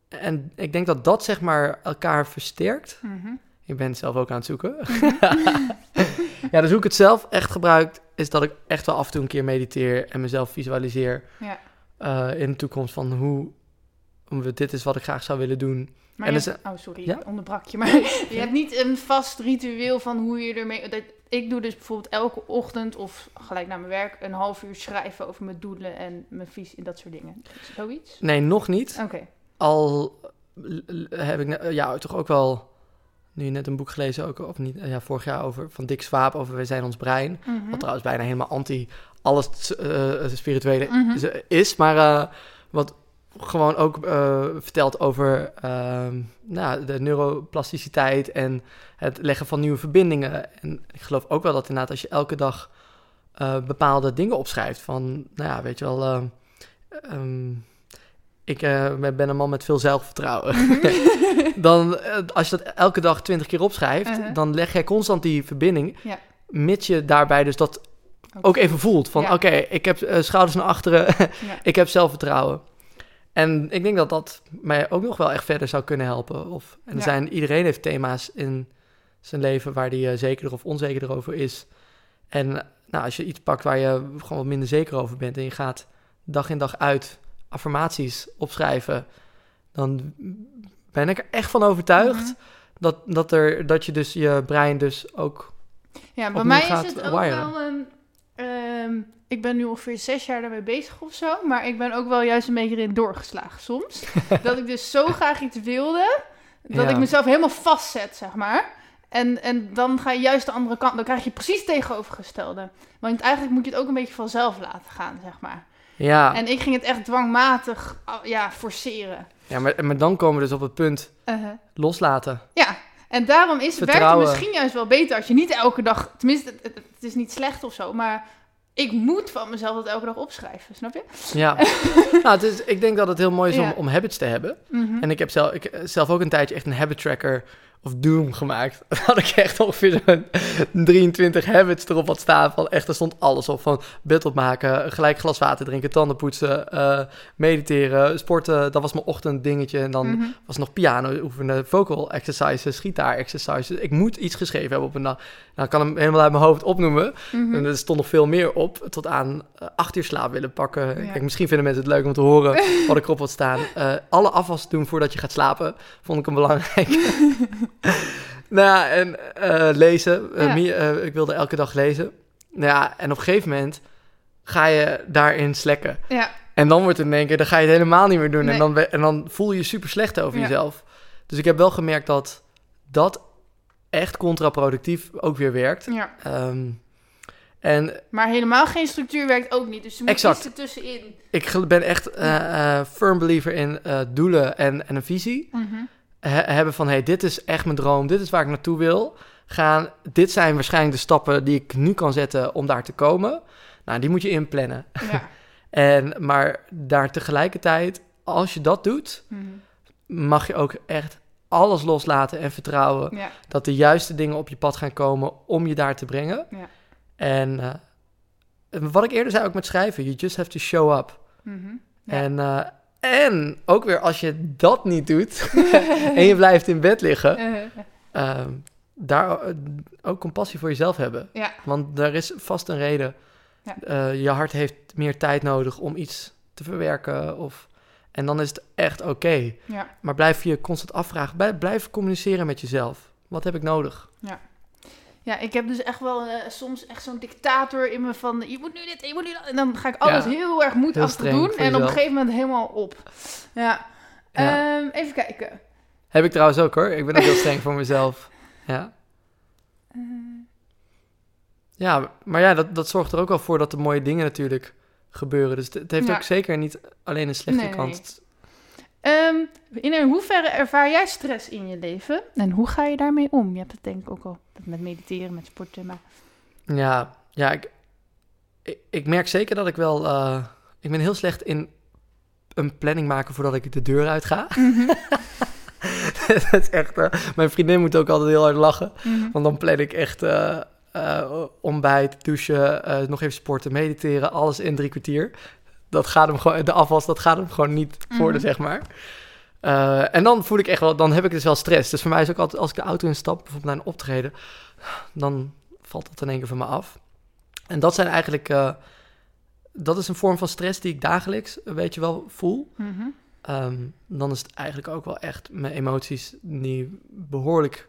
en ik denk dat dat zeg maar elkaar versterkt. Mhm. Ik ben het zelf ook aan het zoeken. ja, dus hoe ik het zelf echt gebruik, is dat ik echt wel af en toe een keer mediteer en mezelf visualiseer Ja. eh, in de toekomst van hoe, dit is wat ik graag zou willen doen. Maar En je is- hebt- oh, sorry, Ja? onderbrak je. Maar je hebt niet een vast ritueel van hoe je ermee... Dat, ik doe dus bijvoorbeeld elke ochtend of gelijk na mijn werk... een half uur schrijven over mijn doelen en mijn visie en dat soort dingen. Zoiets? Nee, nog niet. Oké. Al heb ik ja, toch ook wel nu net een boek gelezen, ook, of niet, ja, vorig jaar over van Dick Swaap over Wij zijn ons brein. Mhm. Wat trouwens bijna helemaal anti alles eh, spirituele Mhm. is, is, maar eh, wat gewoon ook eh, vertelt over ehm, nou, de neuroplasticiteit en het leggen van nieuwe verbindingen. En ik geloof ook wel dat inderdaad als je elke dag eh, bepaalde dingen opschrijft van, nou ja, weet je wel, ehm, ik eh, ben een man met veel zelfvertrouwen. dan, eh, als je dat elke dag twintig keer opschrijft, Uh-huh. dan leg jij constant die verbinding, Ja. mits je daarbij dus dat ook even voelt. Van Ja. oké, ik heb eh, schouders naar achteren, Ja. ik heb zelfvertrouwen. En ik denk dat dat mij ook nog wel echt verder zou kunnen helpen. Of, en er zijn, iedereen heeft thema's in zijn leven waar die zekerder of onzekerder over is. En nou, als je iets pakt waar je gewoon wat minder zeker over bent en je gaat dag in dag uit affirmaties opschrijven, dan ben ik er echt van overtuigd Mhm. dat, dat, er, dat je dus je brein dus ook Ja, bij mij is het ook wiren. wel een... ehm, ik ben nu ongeveer zes jaar daarmee bezig of zo. Maar ik ben ook wel juist een beetje erin doorgeslagen soms. dat ik dus zo graag iets wilde. Dat Ja. ik mezelf helemaal vastzet, zeg maar. En, en dan ga je juist de andere kant, dan krijg je precies het tegenovergestelde. Want eigenlijk moet je het ook een beetje vanzelf laten gaan, zeg maar. Ja, En ik ging het echt dwangmatig, ah, ja, forceren. ja maar, maar dan komen we dus op het punt Uh-huh. loslaten. Ja, en daarom is, werkt het misschien juist wel beter als je niet elke dag... Tenminste, het, is niet slecht of zo, maar ik moet van mezelf dat elke dag opschrijven, snap je? Ja, nou, het is, ik denk dat het heel mooi is om, Ja. om habits te hebben. Mhm. En ik heb zelf, ik, heb zelf ook een tijdje echt een habit tracker of doom gemaakt. Dan had ik echt ongeveer zo'n 23 habits erop wat staan. Van echt, er stond alles op. Van bed opmaken, gelijk glas water drinken, tanden poetsen, eh, mediteren, sporten. Dat was mijn ochtenddingetje. En dan Mhm. was nog piano oefenen, vocal exercises, gitaar exercises. Ik moet iets geschreven hebben op een dag. Nou, ik kan hem helemaal uit mijn hoofd opnoemen. Mhm. En er stond nog veel meer op. Tot aan eh, acht uur slaap willen pakken. Ja. Kijk, misschien vinden mensen het leuk om te horen wat ik erop had staan. Eh, alle afwas doen voordat je gaat slapen. Vond ik hem belangrijk. nou ja, en eh, lezen. Eh, Ja. eh, ik wilde elke dag lezen. Nou ja, en op een gegeven moment ga je daarin slekken. Ja, En dan wordt het in één keer, dan ga je het helemaal niet meer doen. Nee. En, dan, en dan voel je je super slecht over Ja. jezelf. Dus ik heb wel gemerkt dat dat echt contraproductief ook weer werkt. ja. Ehm, en Maar helemaal geen structuur werkt ook niet. Dus er moet Exact. iets ertussenin. ik ben echt firm believer in doelen en, en een visie. Mhm. He- hebben van, hey, dit is echt mijn droom, dit is waar ik naartoe wil gaan. Dit zijn waarschijnlijk de stappen die ik nu kan zetten om daar te komen. Nou, die moet je inplannen. Ja. En, maar daar tegelijkertijd, als je dat doet, Mhm. mag je ook echt alles loslaten en vertrouwen ja. dat de juiste dingen op je pad gaan komen om je daar te brengen. Ja. En eh, wat ik eerder zei ook met schrijven, you just have to show up. Ja. En, eh, en ook weer als je dat niet doet en je blijft in bed liggen, ehm, daar eh, ook compassie voor jezelf hebben. ja. Want er is vast een reden. Ja. Eh, je hart heeft meer tijd nodig om iets te verwerken. Of, en dan is het echt oké. ja. Maar blijf je constant afvragen. Blijf, blijf communiceren met jezelf. Wat heb ik nodig? Ja, ik heb dus echt wel eh, soms echt zo'n dictator in me van... Je moet nu dit, je moet nu dat. En dan ga ik alles Ja. heel erg moedachtig streng doen. En op een gegeven moment helemaal op. Ja. Ja. Ehm, even kijken. Heb ik trouwens ook hoor. Ik ben ook heel streng voor mezelf. Ja. Eh, Ja, maar ja, dat, dat zorgt er ook wel voor dat de mooie dingen natuurlijk gebeuren. Dus het, het heeft Ja. ook zeker niet alleen een slechte Nee, kant. Ehm, in hoeverre ervaar jij stress in je leven? En hoe ga je daarmee om? Je hebt het denk ik ook al met mediteren, met sporten. Maar... Ja, ja ik, ik, ik merk zeker dat ik wel... eh, ik ben heel slecht in een planning maken voordat ik de deur uit ga. dat is echt... eh, mijn vriendin moet ook altijd heel hard lachen. Mhm. Want dan plan ik echt eh, eh, ontbijt, douchen, eh, nog even sporten, mediteren, alles in drie kwartier. Dat gaat hem gewoon, de afwas, dat gaat hem gewoon niet worden, Mhm. zeg maar. Eh, en dan voel ik echt wel, dan heb ik dus wel stress. Dus voor mij is ook altijd, als ik de auto instap, bijvoorbeeld naar een optreden, dan valt dat in één keer van me af. En dat zijn eigenlijk, eh, dat is een vorm van stress die ik dagelijks, weet je wel, voel. Mhm. Ehm, dan is het eigenlijk ook wel echt mijn emoties die behoorlijk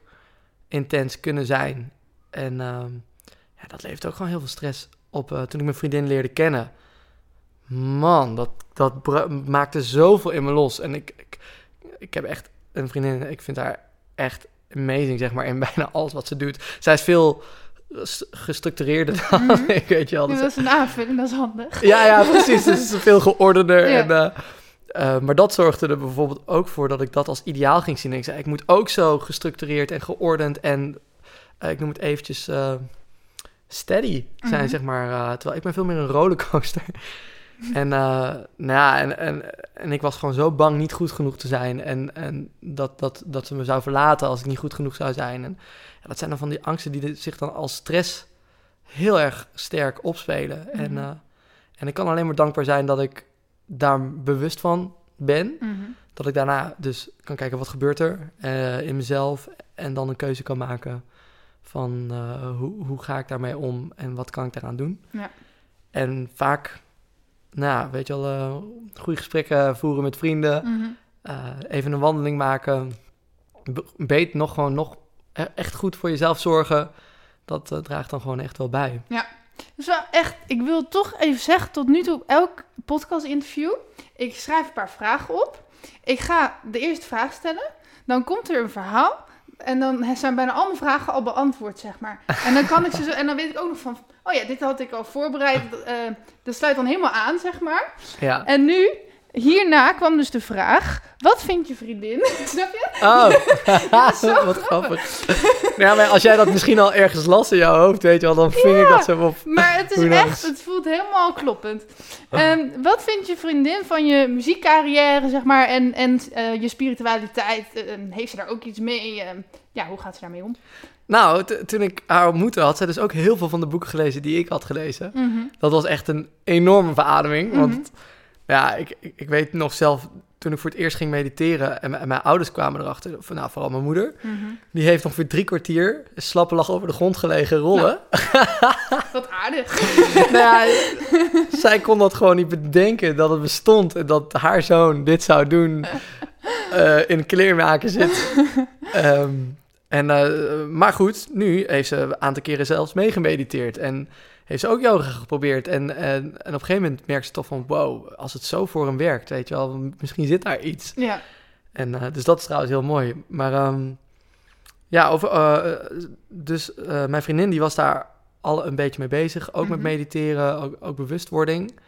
intens kunnen zijn. En ehm, ja, dat levert ook gewoon heel veel stress op. Eh, toen ik mijn vriendin leerde kennen, man, dat, dat maakte zoveel in me los. En ik, ik, ik heb echt een vriendin, ik vind haar echt amazing, zeg maar, in bijna alles wat ze doet. Zij is veel gestructureerder dan Mhm. ik, weet je wel. Ja, Dus dat is een aanvulling, dat is handig. ja, ja, precies. Dus het is veel geordener. Ja. En, eh, eh, maar dat zorgde er bijvoorbeeld ook voor dat ik dat als ideaal ging zien. En ik zei, ik moet ook zo gestructureerd en geordend en, eh, ik noem het eventjes, steady zijn, Mhm. zeg maar. terwijl ik ben veel meer een rollercoaster. En, eh, nou ja, en, en, en ik was gewoon zo bang niet goed genoeg te zijn. En, en dat, dat, dat ze me zou verlaten als ik niet goed genoeg zou zijn. En dat zijn dan van die angsten die zich dan als stress heel erg sterk opspelen. En, Mhm. eh, en ik kan alleen maar dankbaar zijn dat ik daar bewust van ben. Mhm. Dat ik daarna dus kan kijken wat gebeurt er eh, in mezelf. En dan een keuze kan maken van hoe, hoe ga ik daarmee om en wat kan ik daaraan doen. Ja. En vaak, nou ja, weet je wel, eh, goede gesprekken voeren met vrienden. Mhm. eh, even een wandeling maken. Be- Beet nog gewoon nog e- echt goed voor jezelf zorgen. Dat eh, draagt dan gewoon echt wel bij. Dus wel echt, ik wil toch even zeggen, tot nu toe op elk podcast interview, ik schrijf een paar vragen op. Ik ga de eerste vraag stellen. dan komt er een verhaal. En dan zijn bijna alle vragen al beantwoord, zeg maar. En dan kan ik ze zo, en dan weet ik ook nog van, oh ja, dit had ik al voorbereid. Uh, dat sluit dan helemaal aan, zeg maar. Ja. En nu, hierna kwam dus de vraag: wat vindt je vriendin? Snap je? Oh, wat grappig. ja, maar als jij dat misschien al ergens las in jouw hoofd, weet je wel, dan ving ik dat zo op. Maar het is echt, het voelt helemaal kloppend. Um, wat vindt je vriendin van je muziekcarrière, zeg maar, en, en uh, je spiritualiteit? Uh, heeft ze daar ook iets mee? Uh, ja, hoe gaat ze daarmee om? Nou, toen ik haar ontmoette, had zij dus ook heel veel van de boeken gelezen die ik had gelezen. Mm -hmm. Dat was echt een enorme verademing. Mm -hmm. Want ja, ik, ik, ik, weet nog zelf, toen ik voor het eerst ging mediteren en, en mijn ouders kwamen erachter, of, nou, vooral mijn moeder, mm -hmm. die heeft nog voor drie kwartier slappe lach over de grond gelegen rollen. Nou, wat aardig. nou ja, zij kon dat gewoon niet bedenken dat het bestond en dat haar zoon dit zou doen, uh, in kleermaken zit. um, en, uh, maar goed, nu heeft ze een aantal keren zelfs meegemediteerd en heeft ze ook yoga geprobeerd. En, en, en op een gegeven moment merkt ze toch van, wow, als het zo voor hem werkt, weet je wel, misschien zit daar iets. Ja. En uh, dus dat is trouwens heel mooi. Maar um, ja, over, uh, dus uh, mijn vriendin die was daar al een beetje mee bezig, ook mm -hmm. met mediteren, ook, ook, bewustwording.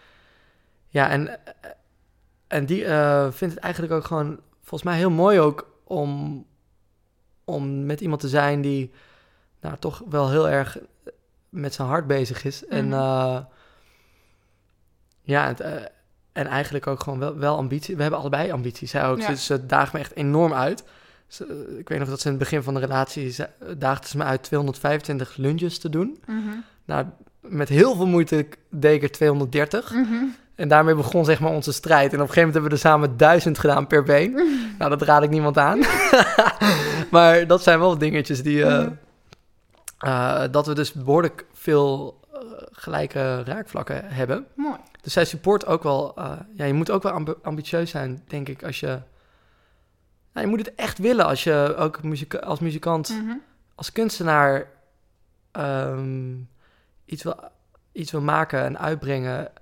Ja, en, en die vindt het eigenlijk ook gewoon, volgens mij heel mooi ook om, om met iemand te zijn die nou toch wel heel erg met zijn hart bezig is. Mm -hmm. En uh, ja, het, uh, en eigenlijk ook gewoon wel, wel ambitie. We hebben allebei ambities. Zij ook. Ja. Ze, ze daagt me echt enorm uit. Ze, ik weet nog dat ze in het begin van de relatie daagde ze me uit 225 lunches te doen. Mm -hmm. Nou, met heel veel moeite deed ik er 230. Mm -hmm. En daarmee begon zeg maar onze strijd. En op een gegeven moment hebben we er samen duizend gedaan per been. nou, dat raad ik niemand aan. maar dat zijn wel dingetjes die... Uh, uh, dat we dus behoorlijk veel uh, gelijke raakvlakken hebben. Mooi. Dus zij support ook wel... Uh, ja, je moet ook wel amb ambitieus zijn, denk ik, als je... Nou, je moet het echt willen als je ook muzika als muzikant, mm -hmm. als kunstenaar um, iets, wil, iets wil maken en uitbrengen.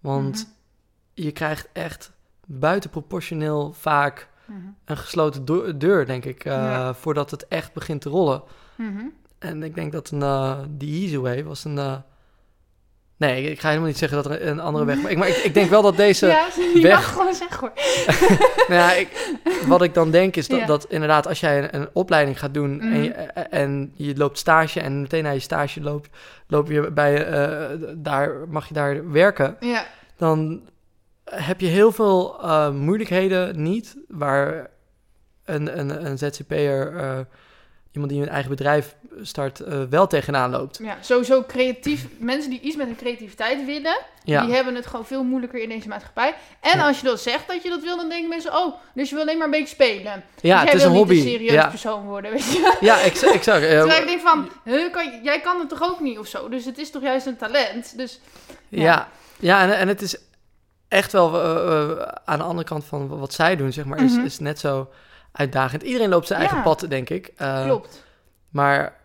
Want mm -hmm. je krijgt echt buitenproportioneel vaak mm -hmm. een gesloten deur, denk ik, ja. voordat het echt begint te rollen. Mhm. En ik denk dat een, uh, die Easy Way was een... Uh... Nee, ik ga helemaal niet zeggen dat er een andere weg... Maar ik, maar ik, ik denk wel dat deze ja, je weg... mag gewoon zeggen hoor. nou ja, ik, wat ik dan denk is dat, ja. dat inderdaad als jij een, een opleiding gaat doen... Mhm. En, je, en je loopt stage en meteen na je stage loop, loop je bij... Uh, daar mag je daar werken. Ja. Dan heb je heel veel moeilijkheden niet... waar een, een, een ZZP'er... Iemand die een eigen bedrijf start, uh, wel tegenaan loopt. Ja, sowieso creatief. Mensen die iets met hun creativiteit willen, ja. die hebben het gewoon veel moeilijker in deze maatschappij. En ja. als je dan zegt dat je dat wil, dan denken mensen, oh, dus je wil alleen maar een beetje spelen. Ja, dus het is een hobby. Niet een serieus ja. persoon worden, weet je. Ja, exact. exact. Terwijl ik denk van, huh, kan, jij kan het toch ook niet of zo? Dus het is toch juist een talent? Dus, ja, ja, en, en het is echt wel uh, uh, aan de andere kant van wat zij doen, zeg maar, is, mm -hmm. is net zo uitdagend. Iedereen loopt zijn eigen pad, denk ik. Uh, Klopt. Maar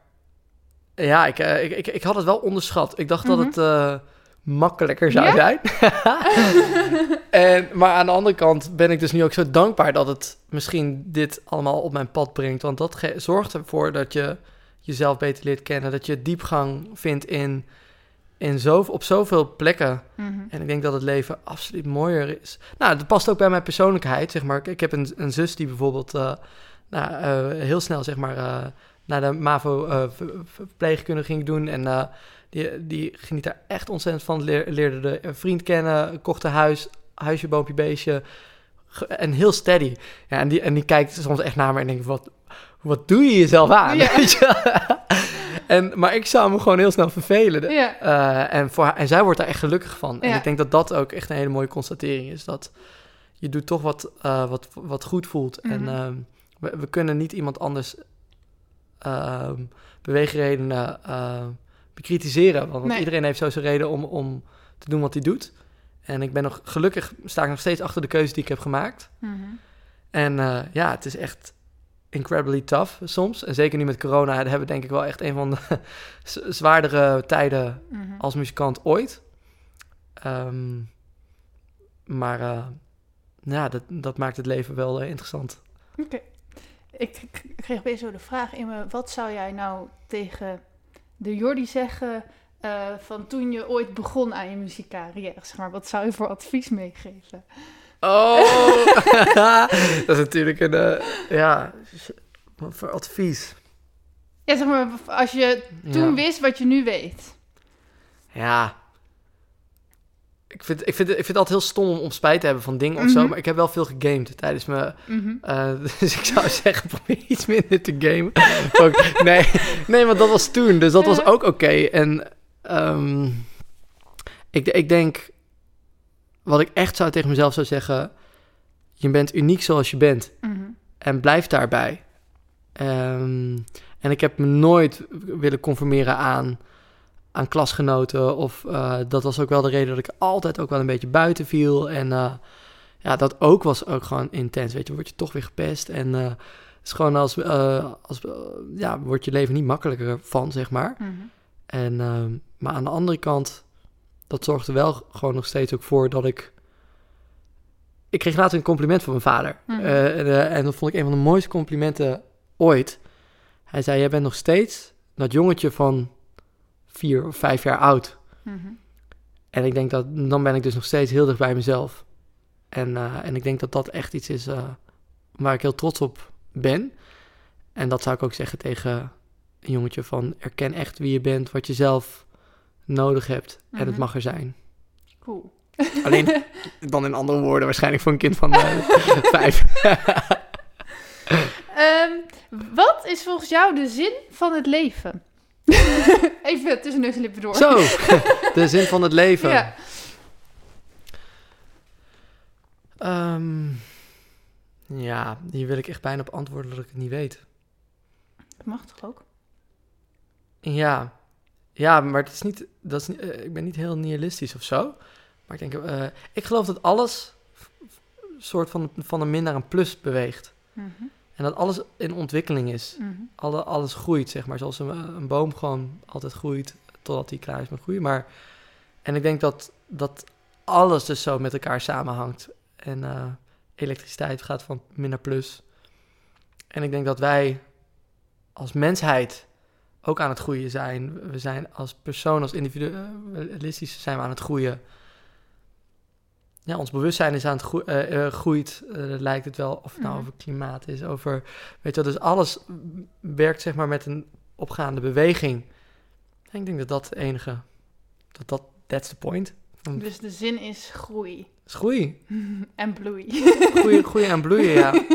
ja, ik, uh, ik, ik, ik, had het wel onderschat. Ik dacht mm -hmm. dat het uh, makkelijker zou ja? zijn. en, maar aan de andere kant ben ik dus nu ook zo dankbaar dat het misschien dit allemaal op mijn pad brengt. Want dat zorgt ervoor dat je jezelf beter leert kennen. Dat je diepgang vindt in, in zo, op zoveel plekken. Mm -hmm. En ik denk dat het leven absoluut mooier is. Nou, dat past ook bij mijn persoonlijkheid, zeg maar. Ik heb een, een zus die bijvoorbeeld uh, nou, heel snel, zeg maar naar de MAVO uh, verpleegkunde ging doen. En uh, die, die geniet daar echt ontzettend van. Leer, leerde de vriend kennen, kocht een huis, huisje, boompje, beestje. En heel steady. Ja, en, die, en die kijkt soms echt naar me en denkt, wat, wat doe je jezelf aan? Ja. Weet je? en, maar ik zou me gewoon heel snel vervelen. Ja. Uh, en, voor haar, en zij wordt daar echt gelukkig van. En ik denk dat dat ook echt een hele mooie constatering is. Dat je doet toch wat, wat, wat goed voelt. Mhm. Mm -hmm. En we, we kunnen niet iemand anders uh, beweegredenen uh, bekritiseren. Want nee. iedereen heeft zo zijn reden om, om te doen wat hij doet. En ik ben nog gelukkig, sta ik nog steeds achter de keuze die ik heb gemaakt. Mm -hmm. En uh, ja, het is echt incredibly tough soms. En zeker nu met corona hebben we denk ik wel echt een van de zwaardere tijden mm -hmm. als muzikant ooit. Um, maar uh, ja, dat, dat maakt het leven wel uh, interessant. Oké. Okay. Ik kreeg opeens zo de vraag in me, wat zou jij nou tegen de Jordi zeggen eh, van toen je ooit begon aan je muziekcarrière? Zeg maar, wat zou je voor advies meegeven? Oh, dat is natuurlijk een, eh, ja, wat voor advies. Ja, zeg maar, als je toen ja. wist wat je nu weet. Ja. Ik vind, ik, vind, ik vind het altijd heel stom om, om spijt te hebben van dingen of zo. Mhm. Maar ik heb wel veel gegamed tijdens mijn... Mhm. eh, dus ik zou zeggen, probeer iets minder te gamen. Ook- nee, nee, want dat was toen. Dus dat was ook oké. En ehm, ik, ik denk... Wat ik echt zou tegen mezelf zou zeggen... Je bent uniek zoals je bent. Mhm. En blijf daarbij. Ehm, en ik heb me nooit willen conformeren aan, aan klasgenoten. Of eh, dat was ook wel de reden dat ik altijd ook wel een beetje buiten viel. En eh, ja, dat ook was ook gewoon intens. Weet je, word je toch weer gepest. En eh, het is gewoon als, als ja, wordt je leven niet makkelijker van, zeg maar. Mhm. En, ehm, maar aan de andere kant, dat zorgde wel gewoon nog steeds ook voor dat ik... Ik kreeg later een compliment van mijn vader. Mhm. En, en dat vond ik een van de mooiste complimenten ooit. Hij zei, jij bent nog steeds dat jongetje van vier of vijf jaar oud. Mhm. En ik denk dat, dan ben ik dus nog steeds heel dicht bij mezelf. En, eh, en ik denk dat dat echt iets is eh, waar ik heel trots op ben. En dat zou ik ook zeggen tegen een jongetje van... erken echt wie je bent, wat je zelf nodig hebt. En het Mhm. mag er zijn. Cool. Alleen dan in andere woorden waarschijnlijk voor een kind van eh, vijf. Ehm, wat is volgens jou de zin van het leven? Even tussen neus en lippen door. Zo, de zin van het leven. Ja. Ehm, ja, hier wil ik echt bijna op antwoorden dat ik het niet weet. Dat mag toch ook? Ja, ja maar het is niet, dat is niet, eh, ik ben niet heel nihilistisch of zo. Maar ik denk, eh, ik geloof dat alles soort van, van een min naar een plus beweegt. Mhm. En dat alles in ontwikkeling is. Mhm. Alle, alles groeit, zeg maar. Zoals een, een boom gewoon altijd groeit totdat hij klaar is met groeien. Maar, en ik denk dat, dat alles dus zo met elkaar samenhangt. En eh, elektriciteit gaat van min naar plus. En ik denk dat wij als mensheid ook aan het groeien zijn. We zijn als persoon, als individualistisch zijn we aan het groeien. Ja, ons bewustzijn is aan het groe- eh, groeit, eh, lijkt het wel. Of het nou Mhm. over klimaat is, over... Weet je wel, dus alles werkt zeg maar met een opgaande beweging. En ik denk dat dat het enige... Dat dat, that's the point. Dus de zin is groei is groei. en bloei. Groeien en bloeien, ja.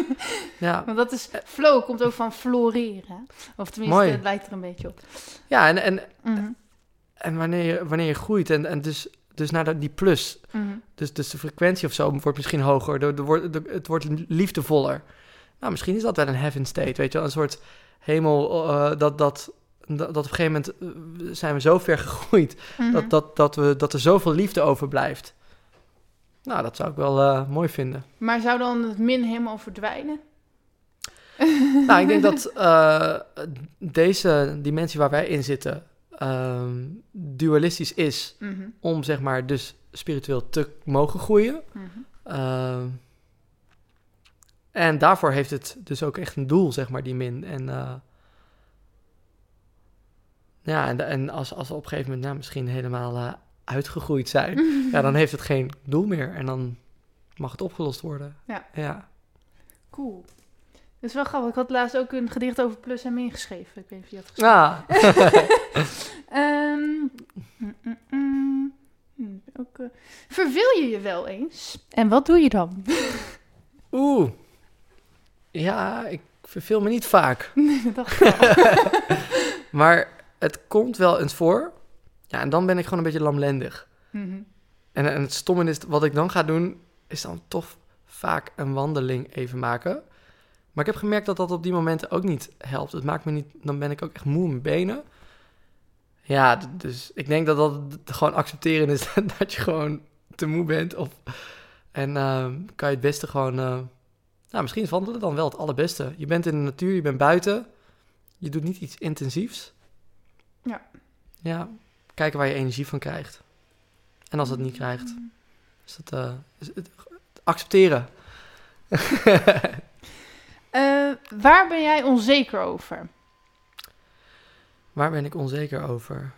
Ja, Want dat is, flow komt ook van floreren. Of tenminste, Mooi. het lijkt er een beetje op. ja en, en, Mhm. en wanneer, je, wanneer je groeit en, en dus, dus naar die plus... Mhm. Dus, dus de frequentie of zo wordt misschien hoger. De, de, wordt- de- het wordt liefdevoller. Nou, misschien is dat wel een heaven state, weet je wel. Een soort hemel, eh, dat, dat, dat, op een gegeven moment eh, zijn we zo ver gegroeid... Mhm. dat, dat, dat, we, dat er zoveel liefde overblijft. Nou, dat zou ik wel eh, mooi vinden. Maar zou dan het min helemaal verdwijnen? nou, ik denk dat deze dimensie waar wij in zitten... ehm, dualistisch is Mhm. om, zeg maar, dus spiritueel te mogen groeien... Mhm. Ehm, en daarvoor heeft het dus ook echt een doel, zeg maar, die min. En eh, ja, en, en als, als we op een gegeven moment nou, misschien helemaal eh, uitgegroeid zijn, ja, dan heeft het geen doel meer. En dan mag het opgelost worden. Ja. ja. Cool. Dat is wel grappig. Ik had laatst ook een gedicht over plus en min geschreven. Ik weet niet of je dat geschreven Ah, mm, mm, mm. Ook, eh, verveel je je wel eens? En wat doe je dan? oeh. Ja, ik verveel me niet vaak. Nee, dat dacht ik al. Maar het komt wel eens voor. Ja, en dan ben ik gewoon een beetje lamlendig. Mhm. En, en het stomme is, wat ik dan ga doen, is dan toch vaak een wandeling even maken. Maar ik heb gemerkt dat dat op die momenten ook niet helpt. Het maakt me niet, dan ben ik ook echt moe in mijn benen. Ja, dus ik denk dat dat gewoon accepteren is dat je gewoon te moe bent. Of, en ehm, kan je het beste gewoon, eh, nou misschien is wandelen dan wel het allerbeste. Je bent in de natuur, je bent buiten. Je doet niet iets intensiefs. Ja. Ja, kijken waar je energie van krijgt. En als het niet krijgt, is het, eh, is het accepteren. Eh, waar ben jij onzeker over? Waar ben ik onzeker over?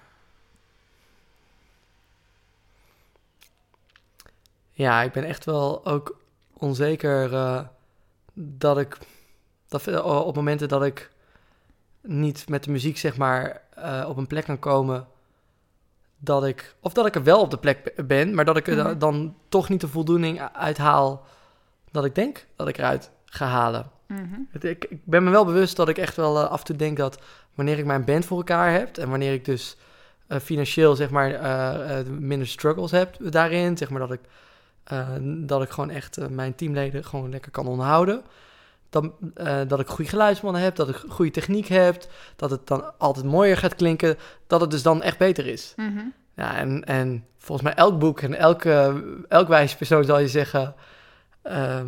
Ja, ik ben echt wel ook onzeker uh, dat ik dat, uh, op momenten dat ik niet met de muziek zeg maar op een plek kan komen dat ik of dat ik er wel op de plek ben, maar dat ik er Mhm. dan toch niet de voldoening uithaal dat ik denk dat ik eruit ga halen. Mhm. Het- Ik, ik ben me wel bewust dat ik echt wel eh, af en toe denk dat wanneer ik mijn band voor elkaar heb en wanneer ik dus eh, financieel zeg maar eh, minder struggles heb daarin, zeg maar dat ik, dat ik gewoon echt mijn teamleden gewoon lekker kan onderhouden. Dan, dat ik goede geluidsmannen heb, dat ik goede techniek heb, dat het dan altijd mooier gaat klinken, dat het dus dan echt beter is. Mhm. Ja, en, en volgens mij elk boek en elke, elk wijze persoon zal je zeggen ehm,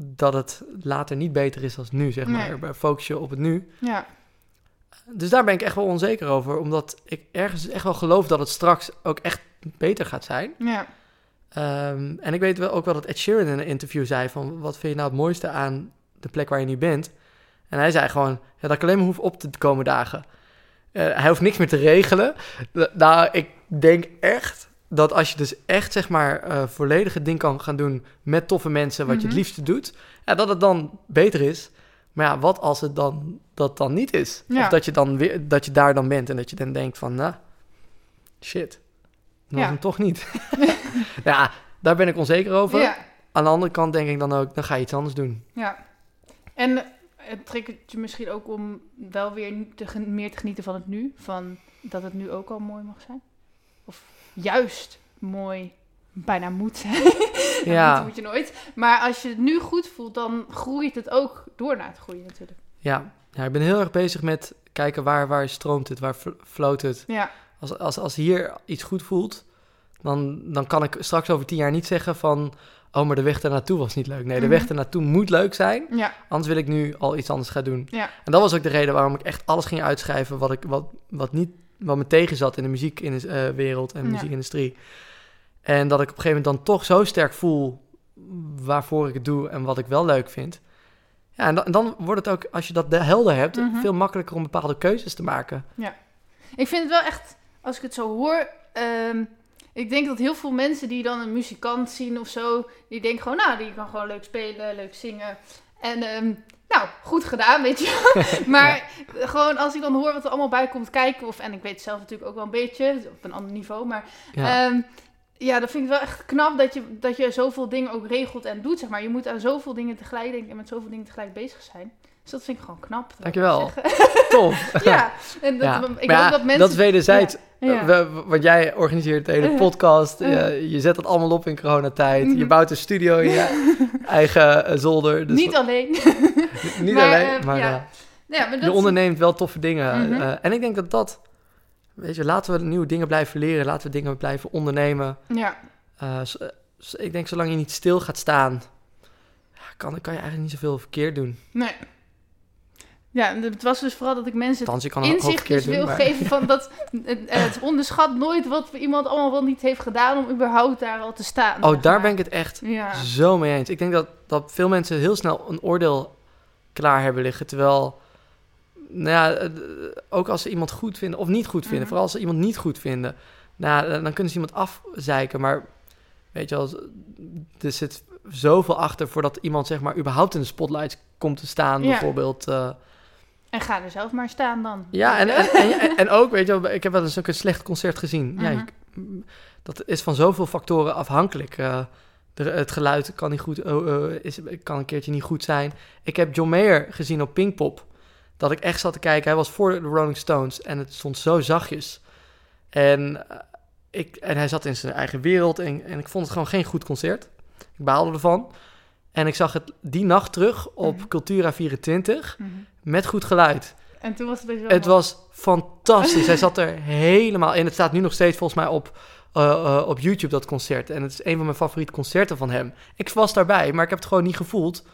dat het later niet beter is als nu, zeg maar. Nee. Focus je op het nu. Ja. Dus daar ben ik echt wel onzeker over, omdat ik ergens echt wel geloof dat het straks ook echt beter gaat zijn. Ja. Ehm, en ik weet wel ook wel dat Ed Sheeran in een interview zei van, wat vind je nou het mooiste aan de plek waar je nu bent? En hij zei gewoon, ja, dat ik alleen maar hoef op te komen dagen. Eh, hij hoeft niks meer te regelen. Nou, ik denk echt dat als je dus echt, zeg maar, eh volledig het ding kan gaan doen met toffe mensen, wat je Mhm. het liefste doet, ja, dat het dan beter is. Maar ja, wat als het dan dat dan niet is? Ja. Of dat je dan weer dat je daar dan bent en dat je dan denkt van, nou, shit, dat was Ja. hem toch niet. ja, daar ben ik onzeker over. Ja. Aan de andere kant denk ik dan ook, dan ga je iets anders doen. Ja. En eh, het triggert je misschien ook om wel weer te meer te genieten van het nu. Van dat het nu ook al mooi mag zijn. Of juist mooi bijna moet zijn. Ja. Dat moet je nooit. Maar als je het nu goed voelt, dan groeit het ook door naar het groeien natuurlijk. Ja, ja ik ben heel erg bezig met kijken waar, waar stroomt het, waar fl- floot het. Ja. Als, als, als hier iets goed voelt, dan, dan kan ik straks over tien jaar niet zeggen van... Oh, maar de weg ernaartoe was niet leuk. Nee, de Mhm. weg ernaartoe moet leuk zijn. Ja. Anders wil ik nu al iets anders gaan doen. Ja. En dat was ook de reden waarom ik echt alles ging uitschrijven... wat, ik, wat, wat, niet, wat me tegen zat in de muziekwereld en de Ja. muziekindustrie. En dat ik op een gegeven moment dan toch zo sterk voel... waarvoor ik het doe en wat ik wel leuk vind. Ja, en dan, en dan wordt het ook, als je dat de- helder hebt... Mhm. veel makkelijker om bepaalde keuzes te maken. Ik vind het wel echt, als ik het zo hoor, ehm, ik denk dat heel veel mensen die dan een muzikant zien of zo, die denken gewoon, nou, die kan gewoon leuk spelen, leuk zingen. En ehm, nou, goed gedaan, weet je. maar gewoon als ik dan hoor wat er allemaal bij komt kijken, of, en ik weet het zelf natuurlijk ook wel een beetje, op een ander niveau, maar Ja. ja, ja dat vind ik wel echt knap dat je, dat je zoveel dingen ook regelt en doet, zeg maar. Je moet aan zoveel dingen tegelijk denken en met zoveel dingen tegelijk bezig zijn. Dus dat vind ik gewoon knap. Dankjewel. Tof. ja, en dat, Ja, ik maar ja, dat mensen... dat wederzijds. Ja. We- want jij organiseert de hele podcast. uh. je, je zet dat allemaal op in coronatijd. Je Mhm. bouwt een studio in je eigen eh, zolder. Dus niet alleen. wat- niet maar, alleen, eh, maar ja. eh, ja, maar je dat onderneemt wel toffe dingen. Mhm. en ik denk dat dat... Weet je, laten we nieuwe dingen blijven leren. Laten we dingen blijven ondernemen. Ja, ik denk, zolang je niet stil gaat staan... Kan, kan je eigenlijk niet zoveel verkeerd doen. nee. Ja, het was dus vooral dat ik mensen het Althans, je kan een hoop inzicht verkeerd doen. wil maar- geven van dat het, onderschat nooit wat iemand allemaal wel niet heeft gedaan om überhaupt daar al te staan. Oh, daar maar. ben ik het echt Ja, zo mee eens. Ik denk dat, dat veel mensen heel snel een oordeel klaar hebben liggen. Terwijl, nou ja, eh, ook als ze iemand goed vinden of niet goed vinden, Mhm. vooral als ze iemand niet goed vinden, nou, dan kunnen ze iemand afzeiken. Maar weet je wel, er zit zoveel achter voordat iemand zeg maar überhaupt in de spotlights komt te staan, Ja. bijvoorbeeld. eh. En ga er zelf maar staan dan. ja, en, en, en, en ook, weet je wel, ik heb wel eens ook een slecht concert gezien. Ja, Mhm. dat is van zoveel factoren afhankelijk. Eh, de, het geluid kan, niet goed, oh, eh, is, kan een keertje niet goed zijn. Ik heb John Mayer gezien op Pinkpop. Dat ik echt zat te kijken. Hij was voor de Rolling Stones en het stond zo zachtjes. En, eh, ik, en hij zat in zijn eigen wereld en, en ik vond het gewoon geen goed concert. Ik baalde ervan. En ik zag het die nacht terug op Mhm. Cultura 24 Mhm. met goed geluid. En toen was het best wel Het mooi. was fantastisch. Hij zat er helemaal in. Het staat nu nog steeds volgens mij op, eh, eh, op YouTube, dat concert. En het is een van mijn favoriete concerten van hem. Ik was daarbij, maar ik heb het gewoon niet gevoeld.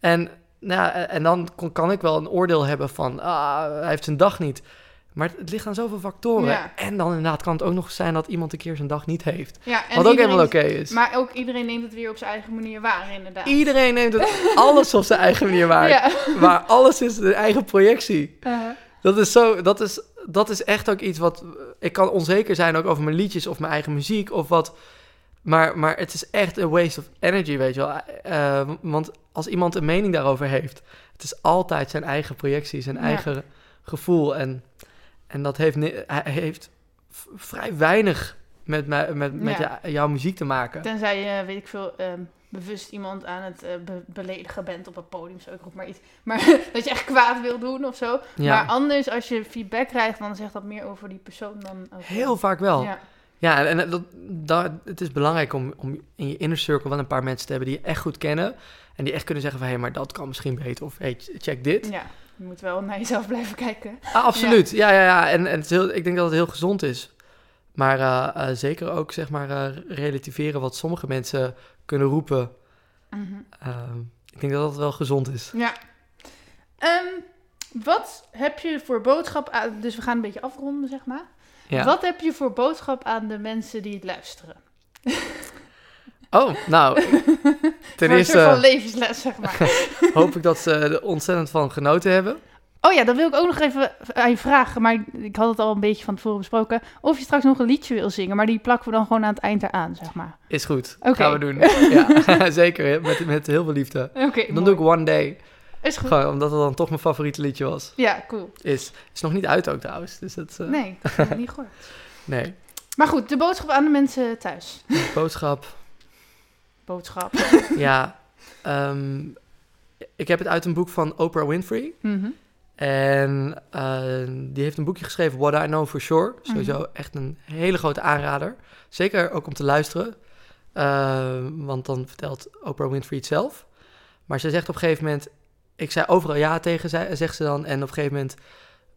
En, nou, en dan kon- kan ik wel een oordeel hebben van... Ah, hij heeft zijn dag niet. Maar het ligt aan zoveel factoren. Ja. En dan inderdaad kan het ook nog zijn dat iemand een keer zijn dag niet heeft. Ja, Wat ook helemaal oké is. Maar ook iedereen neemt het weer op zijn eigen manier waar, inderdaad. Iedereen neemt het alles op zijn eigen manier waar. Ja. Maar alles is de eigen projectie. Uh, Dat is, zo, dat, is, dat is echt ook iets wat... Ik kan onzeker zijn ook over mijn liedjes of mijn eigen muziek of wat... Maar, maar het is echt een waste of energy, weet je wel. Eh, want als iemand een mening daarover heeft... Het is altijd zijn eigen projectie, zijn Ja. eigen gevoel. En, en dat heeft, hij heeft vrij weinig met, met, met Ja. jouw muziek te maken. tenzij je, weet ik veel, ehm, bewust iemand aan het eh, be- beledigen bent op het podium, zo ik roep maar iets. Maar dat je echt kwaad wil doen of zo. Ja, Maar anders, als je feedback krijgt, dan zegt dat meer over die persoon dan over... heel vaak wel. Ja. Ja, en dat, dat, het is belangrijk om, om in je inner circle wel een paar mensen te hebben die je echt goed kennen. En die echt kunnen zeggen van, hé, maar dat kan misschien beter. Of, hé, check dit. ja, je moet wel naar jezelf blijven kijken. Ah, absoluut. Ja, ja, ja. En, en het is heel, ik denk dat het heel gezond is. Maar eh, eh, zeker ook, zeg maar, eh, relativeren wat sommige mensen kunnen roepen. Mhm. Eh, ik denk dat dat wel gezond is. Ja. Ehm, wat heb je voor boodschap aan... Dus we gaan een beetje afronden, zeg maar. Ja. Wat heb je voor boodschap aan de mensen die het luisteren? Oh, nou, ten voor een soort van eerste levensles, zeg maar. hoop ik dat ze er ontzettend van genoten hebben. Oh ja, dat wil ik ook nog even aan je vragen. Maar ik had het al een beetje van tevoren besproken. Of je straks nog een liedje wil zingen. Maar die plakken we dan gewoon aan het eind eraan, zeg maar. Is goed. Oké. Gaan we doen. Ja, zeker. Met, met heel veel liefde. Oké, Dan doe ik One Day. Is goed. Gewoon omdat het dan toch mijn favoriete liedje was. Ja, cool. Is, is nog niet uit ook trouwens. Dus dat, eh, Nee, dat heb ik niet gehoord. nee. Maar goed, de boodschap aan de mensen thuis. Boodschap. Boodschap. ja. ehm, ik heb het uit een boek van Oprah Winfrey. Mhm. En eh, die heeft een boekje geschreven, What I Know For Sure. Sowieso Mhm. echt een hele grote aanrader. Zeker ook om te luisteren. Eh, want dan vertelt Oprah Winfrey het zelf. Maar ze zegt op een gegeven moment... Ik zei overal ja tegen, zei, zegt ze dan. En op een gegeven moment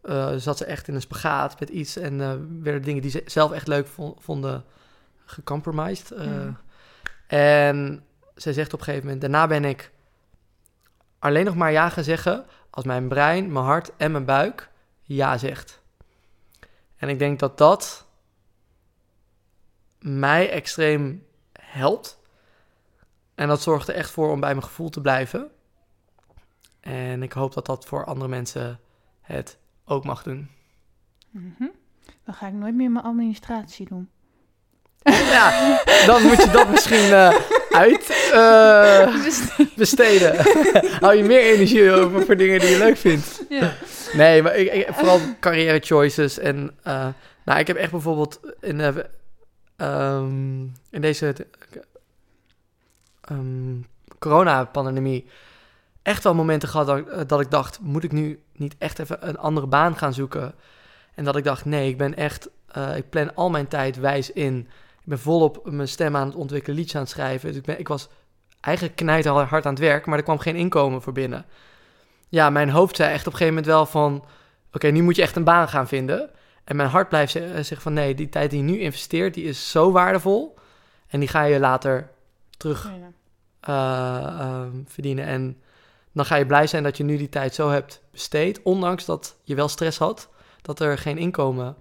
eh, zat ze echt in een spagaat met iets. En eh, werden dingen die ze zelf echt leuk vo- vonden gecompromised. eh. En ze zegt op een gegeven moment... Daarna ben ik alleen nog maar ja gaan zeggen... als mijn brein, mijn hart en mijn buik ja zegt. En ik denk dat dat mij extreem helpt. En dat zorgt er echt voor om bij mijn gevoel te blijven. En ik hoop dat dat voor andere mensen het ook mag doen. Mhm. Dan ga ik nooit meer mijn administratie doen. Ja, dan moet je dat misschien eh, uit eh, besteden. Hou je meer energie over voor dingen die je leuk vindt. Ja. Nee, maar ik, ik- vooral carrière choices. En eh, nou, ik heb echt bijvoorbeeld in, ehm, in deze ehm corona-pandemie echt wel momenten gehad dat, ik- dat ik dacht, moet ik nu niet echt even een andere baan gaan zoeken? En dat ik dacht, nee, ik ben echt, ik plan al mijn tijd wijs in. Ik ben volop mijn stem aan het ontwikkelen, liedjes aan het schrijven. Dus ik, ben, ik was eigenlijk knijterhard aan het werk, maar er kwam geen inkomen voor binnen. Ja, mijn hoofd zei echt op een gegeven moment wel van... Oké, nu moet je echt een baan gaan vinden. En mijn hart blijft ze- zeggen van... Nee, die tijd die je nu investeert, die is zo waardevol. En die ga je later terug Ja. eh, ehm, verdienen. En dan ga je blij zijn dat je nu die tijd zo hebt besteed. Ondanks dat je wel stress had. Dat er geen inkomen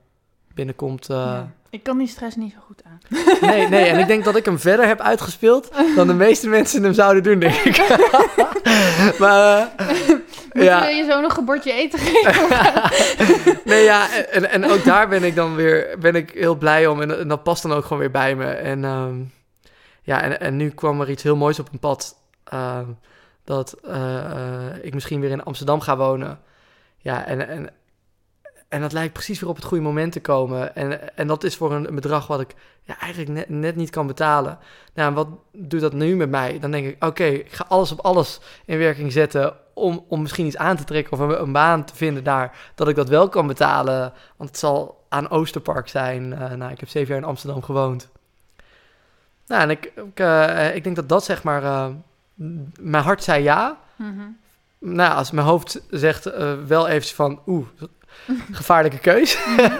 binnenkomt. eh. Ja. Ik kan die stress niet zo goed aan. Nee, nee. En ik denk dat ik hem verder heb uitgespeeld dan de meeste mensen hem zouden doen, denk ik. maar eh, Moet ja. je zo nog een bordje eten geven? nee, ja, en, en ook daar ben ik dan weer ben ik heel blij om. En, en dat past dan ook gewoon weer bij me. En ehm, ja, en, en nu kwam er iets heel moois op een pad. ehm, dat eh, eh, ik misschien weer in Amsterdam ga wonen. Ja, en, en, en dat lijkt precies weer op het goede moment te komen. En, en dat is voor een, bedrag wat ik ja, eigenlijk net, net niet kan betalen. Nou, en wat doet dat nu met mij? Dan denk ik, oké, ik ga alles op alles in werking zetten... om, om misschien iets aan te trekken of een, een baan te vinden daar... dat ik dat wel kan betalen. Want het zal aan Oosterpark zijn. Eh, nou, ik heb zeven jaar in Amsterdam gewoond. Nou, en ik, ik, eh, ik denk dat dat zeg maar... eh, mijn hart zei ja. Mhm. Nou, als mijn hoofd zegt wel even van... Oeh, gevaarlijke keus.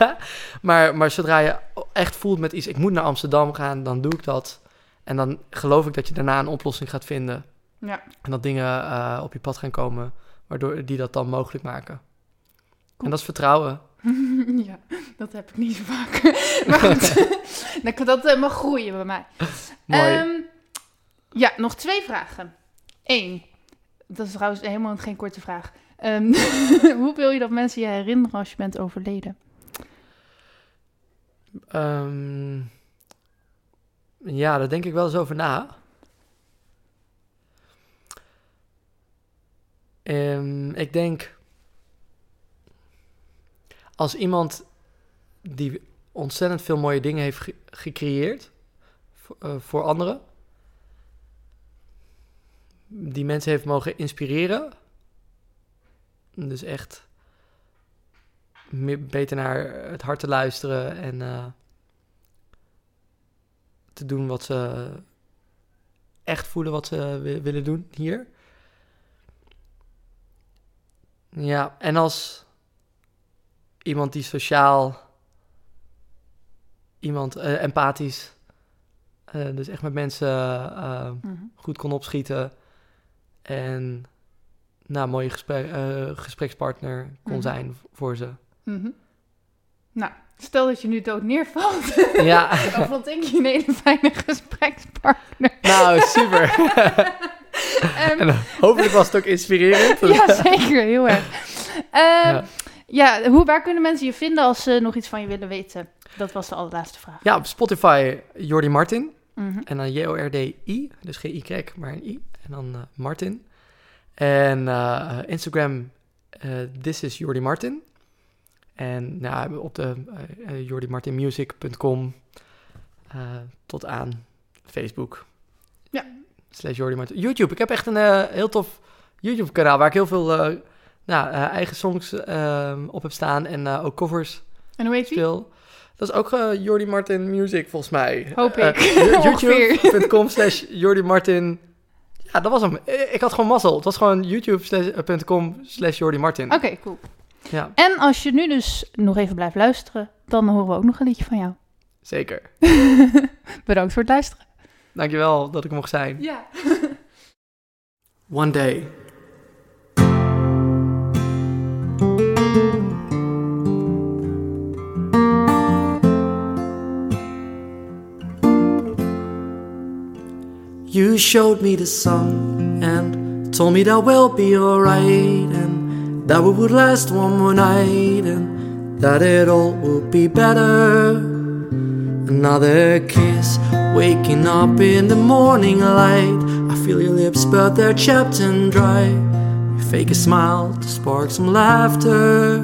maar, maar zodra je echt voelt met iets... ik moet naar Amsterdam gaan, dan doe ik dat. En dan geloof ik dat je daarna een oplossing gaat vinden. Ja. En dat dingen eh, op je pad gaan komen... waardoor die dat dan mogelijk maken. En dat is vertrouwen. ja, dat heb ik niet zo vaak. maar goed, dat, dat eh, mag groeien bij mij. Mooi. Ehm, ja, nog twee vragen. Eén, dat is trouwens helemaal geen korte vraag. Ehm, hoe wil je dat mensen je herinneren als je bent overleden? Ehm, ja, daar denk ik wel eens over na. Ehm, ik denk als iemand die ontzettend veel mooie dingen heeft ge- gecreëerd eh, voor anderen, die mensen heeft mogen inspireren, dus echt meer, beter naar het hart te luisteren en eh, te doen wat ze echt voelen wat ze wi- willen doen hier. Ja, en als iemand die sociaal, iemand eh, empathisch, eh, dus echt met mensen eh, goed kon opschieten en nou, een mooie gesprek, eh, gesprekspartner kon Mhm. zijn voor ze. Mhm. Nou, stel dat je nu dood neervalt. Ja, dan vond ik je een hele fijne gesprekspartner. nou super. Ehm, en eh, hopelijk was het ook inspirerend. ja, zeker. Heel erg. Ehm, Ja. ja, hoe, waar kunnen mensen je vinden als ze nog iets van je willen weten? Dat was de allerlaatste vraag. Ja, op Spotify Jordi Martin. Mhm. En dan J-O-R-D-I, dus geen Y, maar een I. En dan eh, Martin. En eh, Instagram, eh this is Jordi Martin. En nou, op de eh, eh, jordimartinmusic.com eh, tot aan Facebook. Ja. Slash Jordi Martin. YouTube, ik heb echt een eh, heel tof YouTube kanaal waar ik heel veel eh, nou, eh, eigen songs eh, op heb staan. En eh, ook covers En hoe heet die? speel. Dat is ook eh, Jordi Martin Music, volgens mij. Hoop Eh, ik. eh. YouTube.com slash Jordi Martin. Ja, dat was hem. Eh, Ik had gewoon mazzel. Het was gewoon youtube.com slash Jordi Martin. Oké, cool. Ja, En als je nu dus nog even blijft luisteren, dan horen we ook nog een liedje van jou. zeker. Bedankt voor het luisteren. Dankjewel dat ik er mocht zijn. Ja. One day. You showed me the sun and told me that we'll be alright and that we would last one more night and that it all would be better. Another kiss, waking up in the morning light. I feel your lips, but they're chapped and dry. You fake a smile to spark some laughter.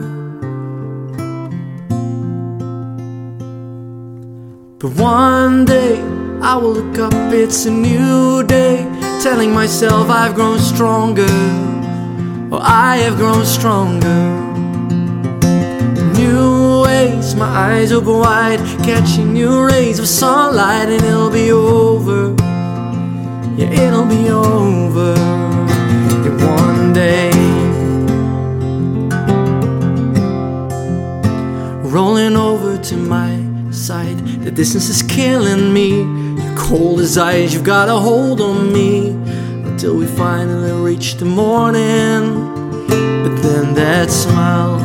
But one day I will look up, it's a new day. Telling myself I've grown stronger, or I have grown stronger. New ways, my eyes open wide, catching new rays of sunlight, and it'll be over. Yeah, it'll be over. One day. Rolling over to my side, the distance is killing me. Cold as ice, you've got a hold on me until we finally reach the morning. But then that smile,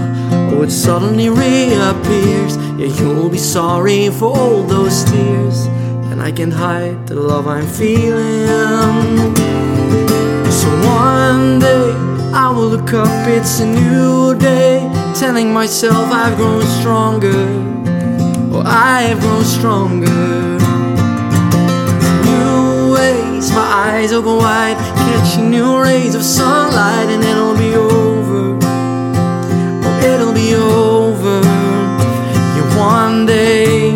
oh, it suddenly reappears. Yeah, you'll be sorry for all those tears, and I can't hide the love I'm feeling. So one day I will look up, it's a new day, telling myself I've grown stronger. Oh, I have grown stronger. My eyes open wide, catching new rays of sunlight, and it'll be over. Oh, it'll be over. Yeah, one day.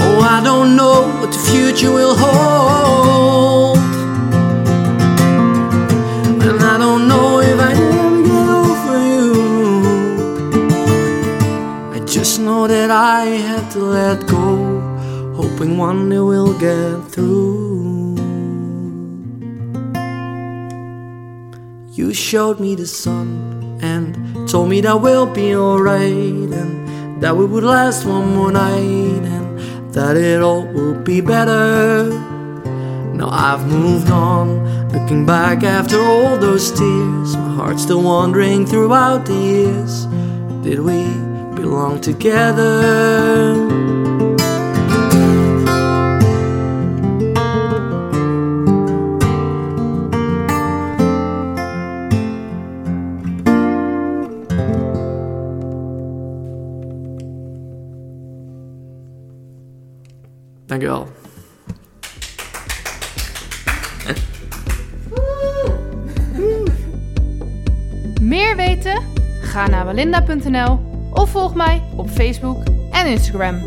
Oh, I don't know what the future will hold. And I don't know if I ever get over you. I just know that I had to let go, hoping one day we'll get through. You showed me the sun and told me that we'll be alright, and that we would last one more night, and that it all will be better. Now I've moved on, Looking back after all those tears, my heart's still wandering throughout the years. Did we belong together? Dankjewel. Meer weten? Ga naar walinda.nl of volg mij op Facebook en Instagram.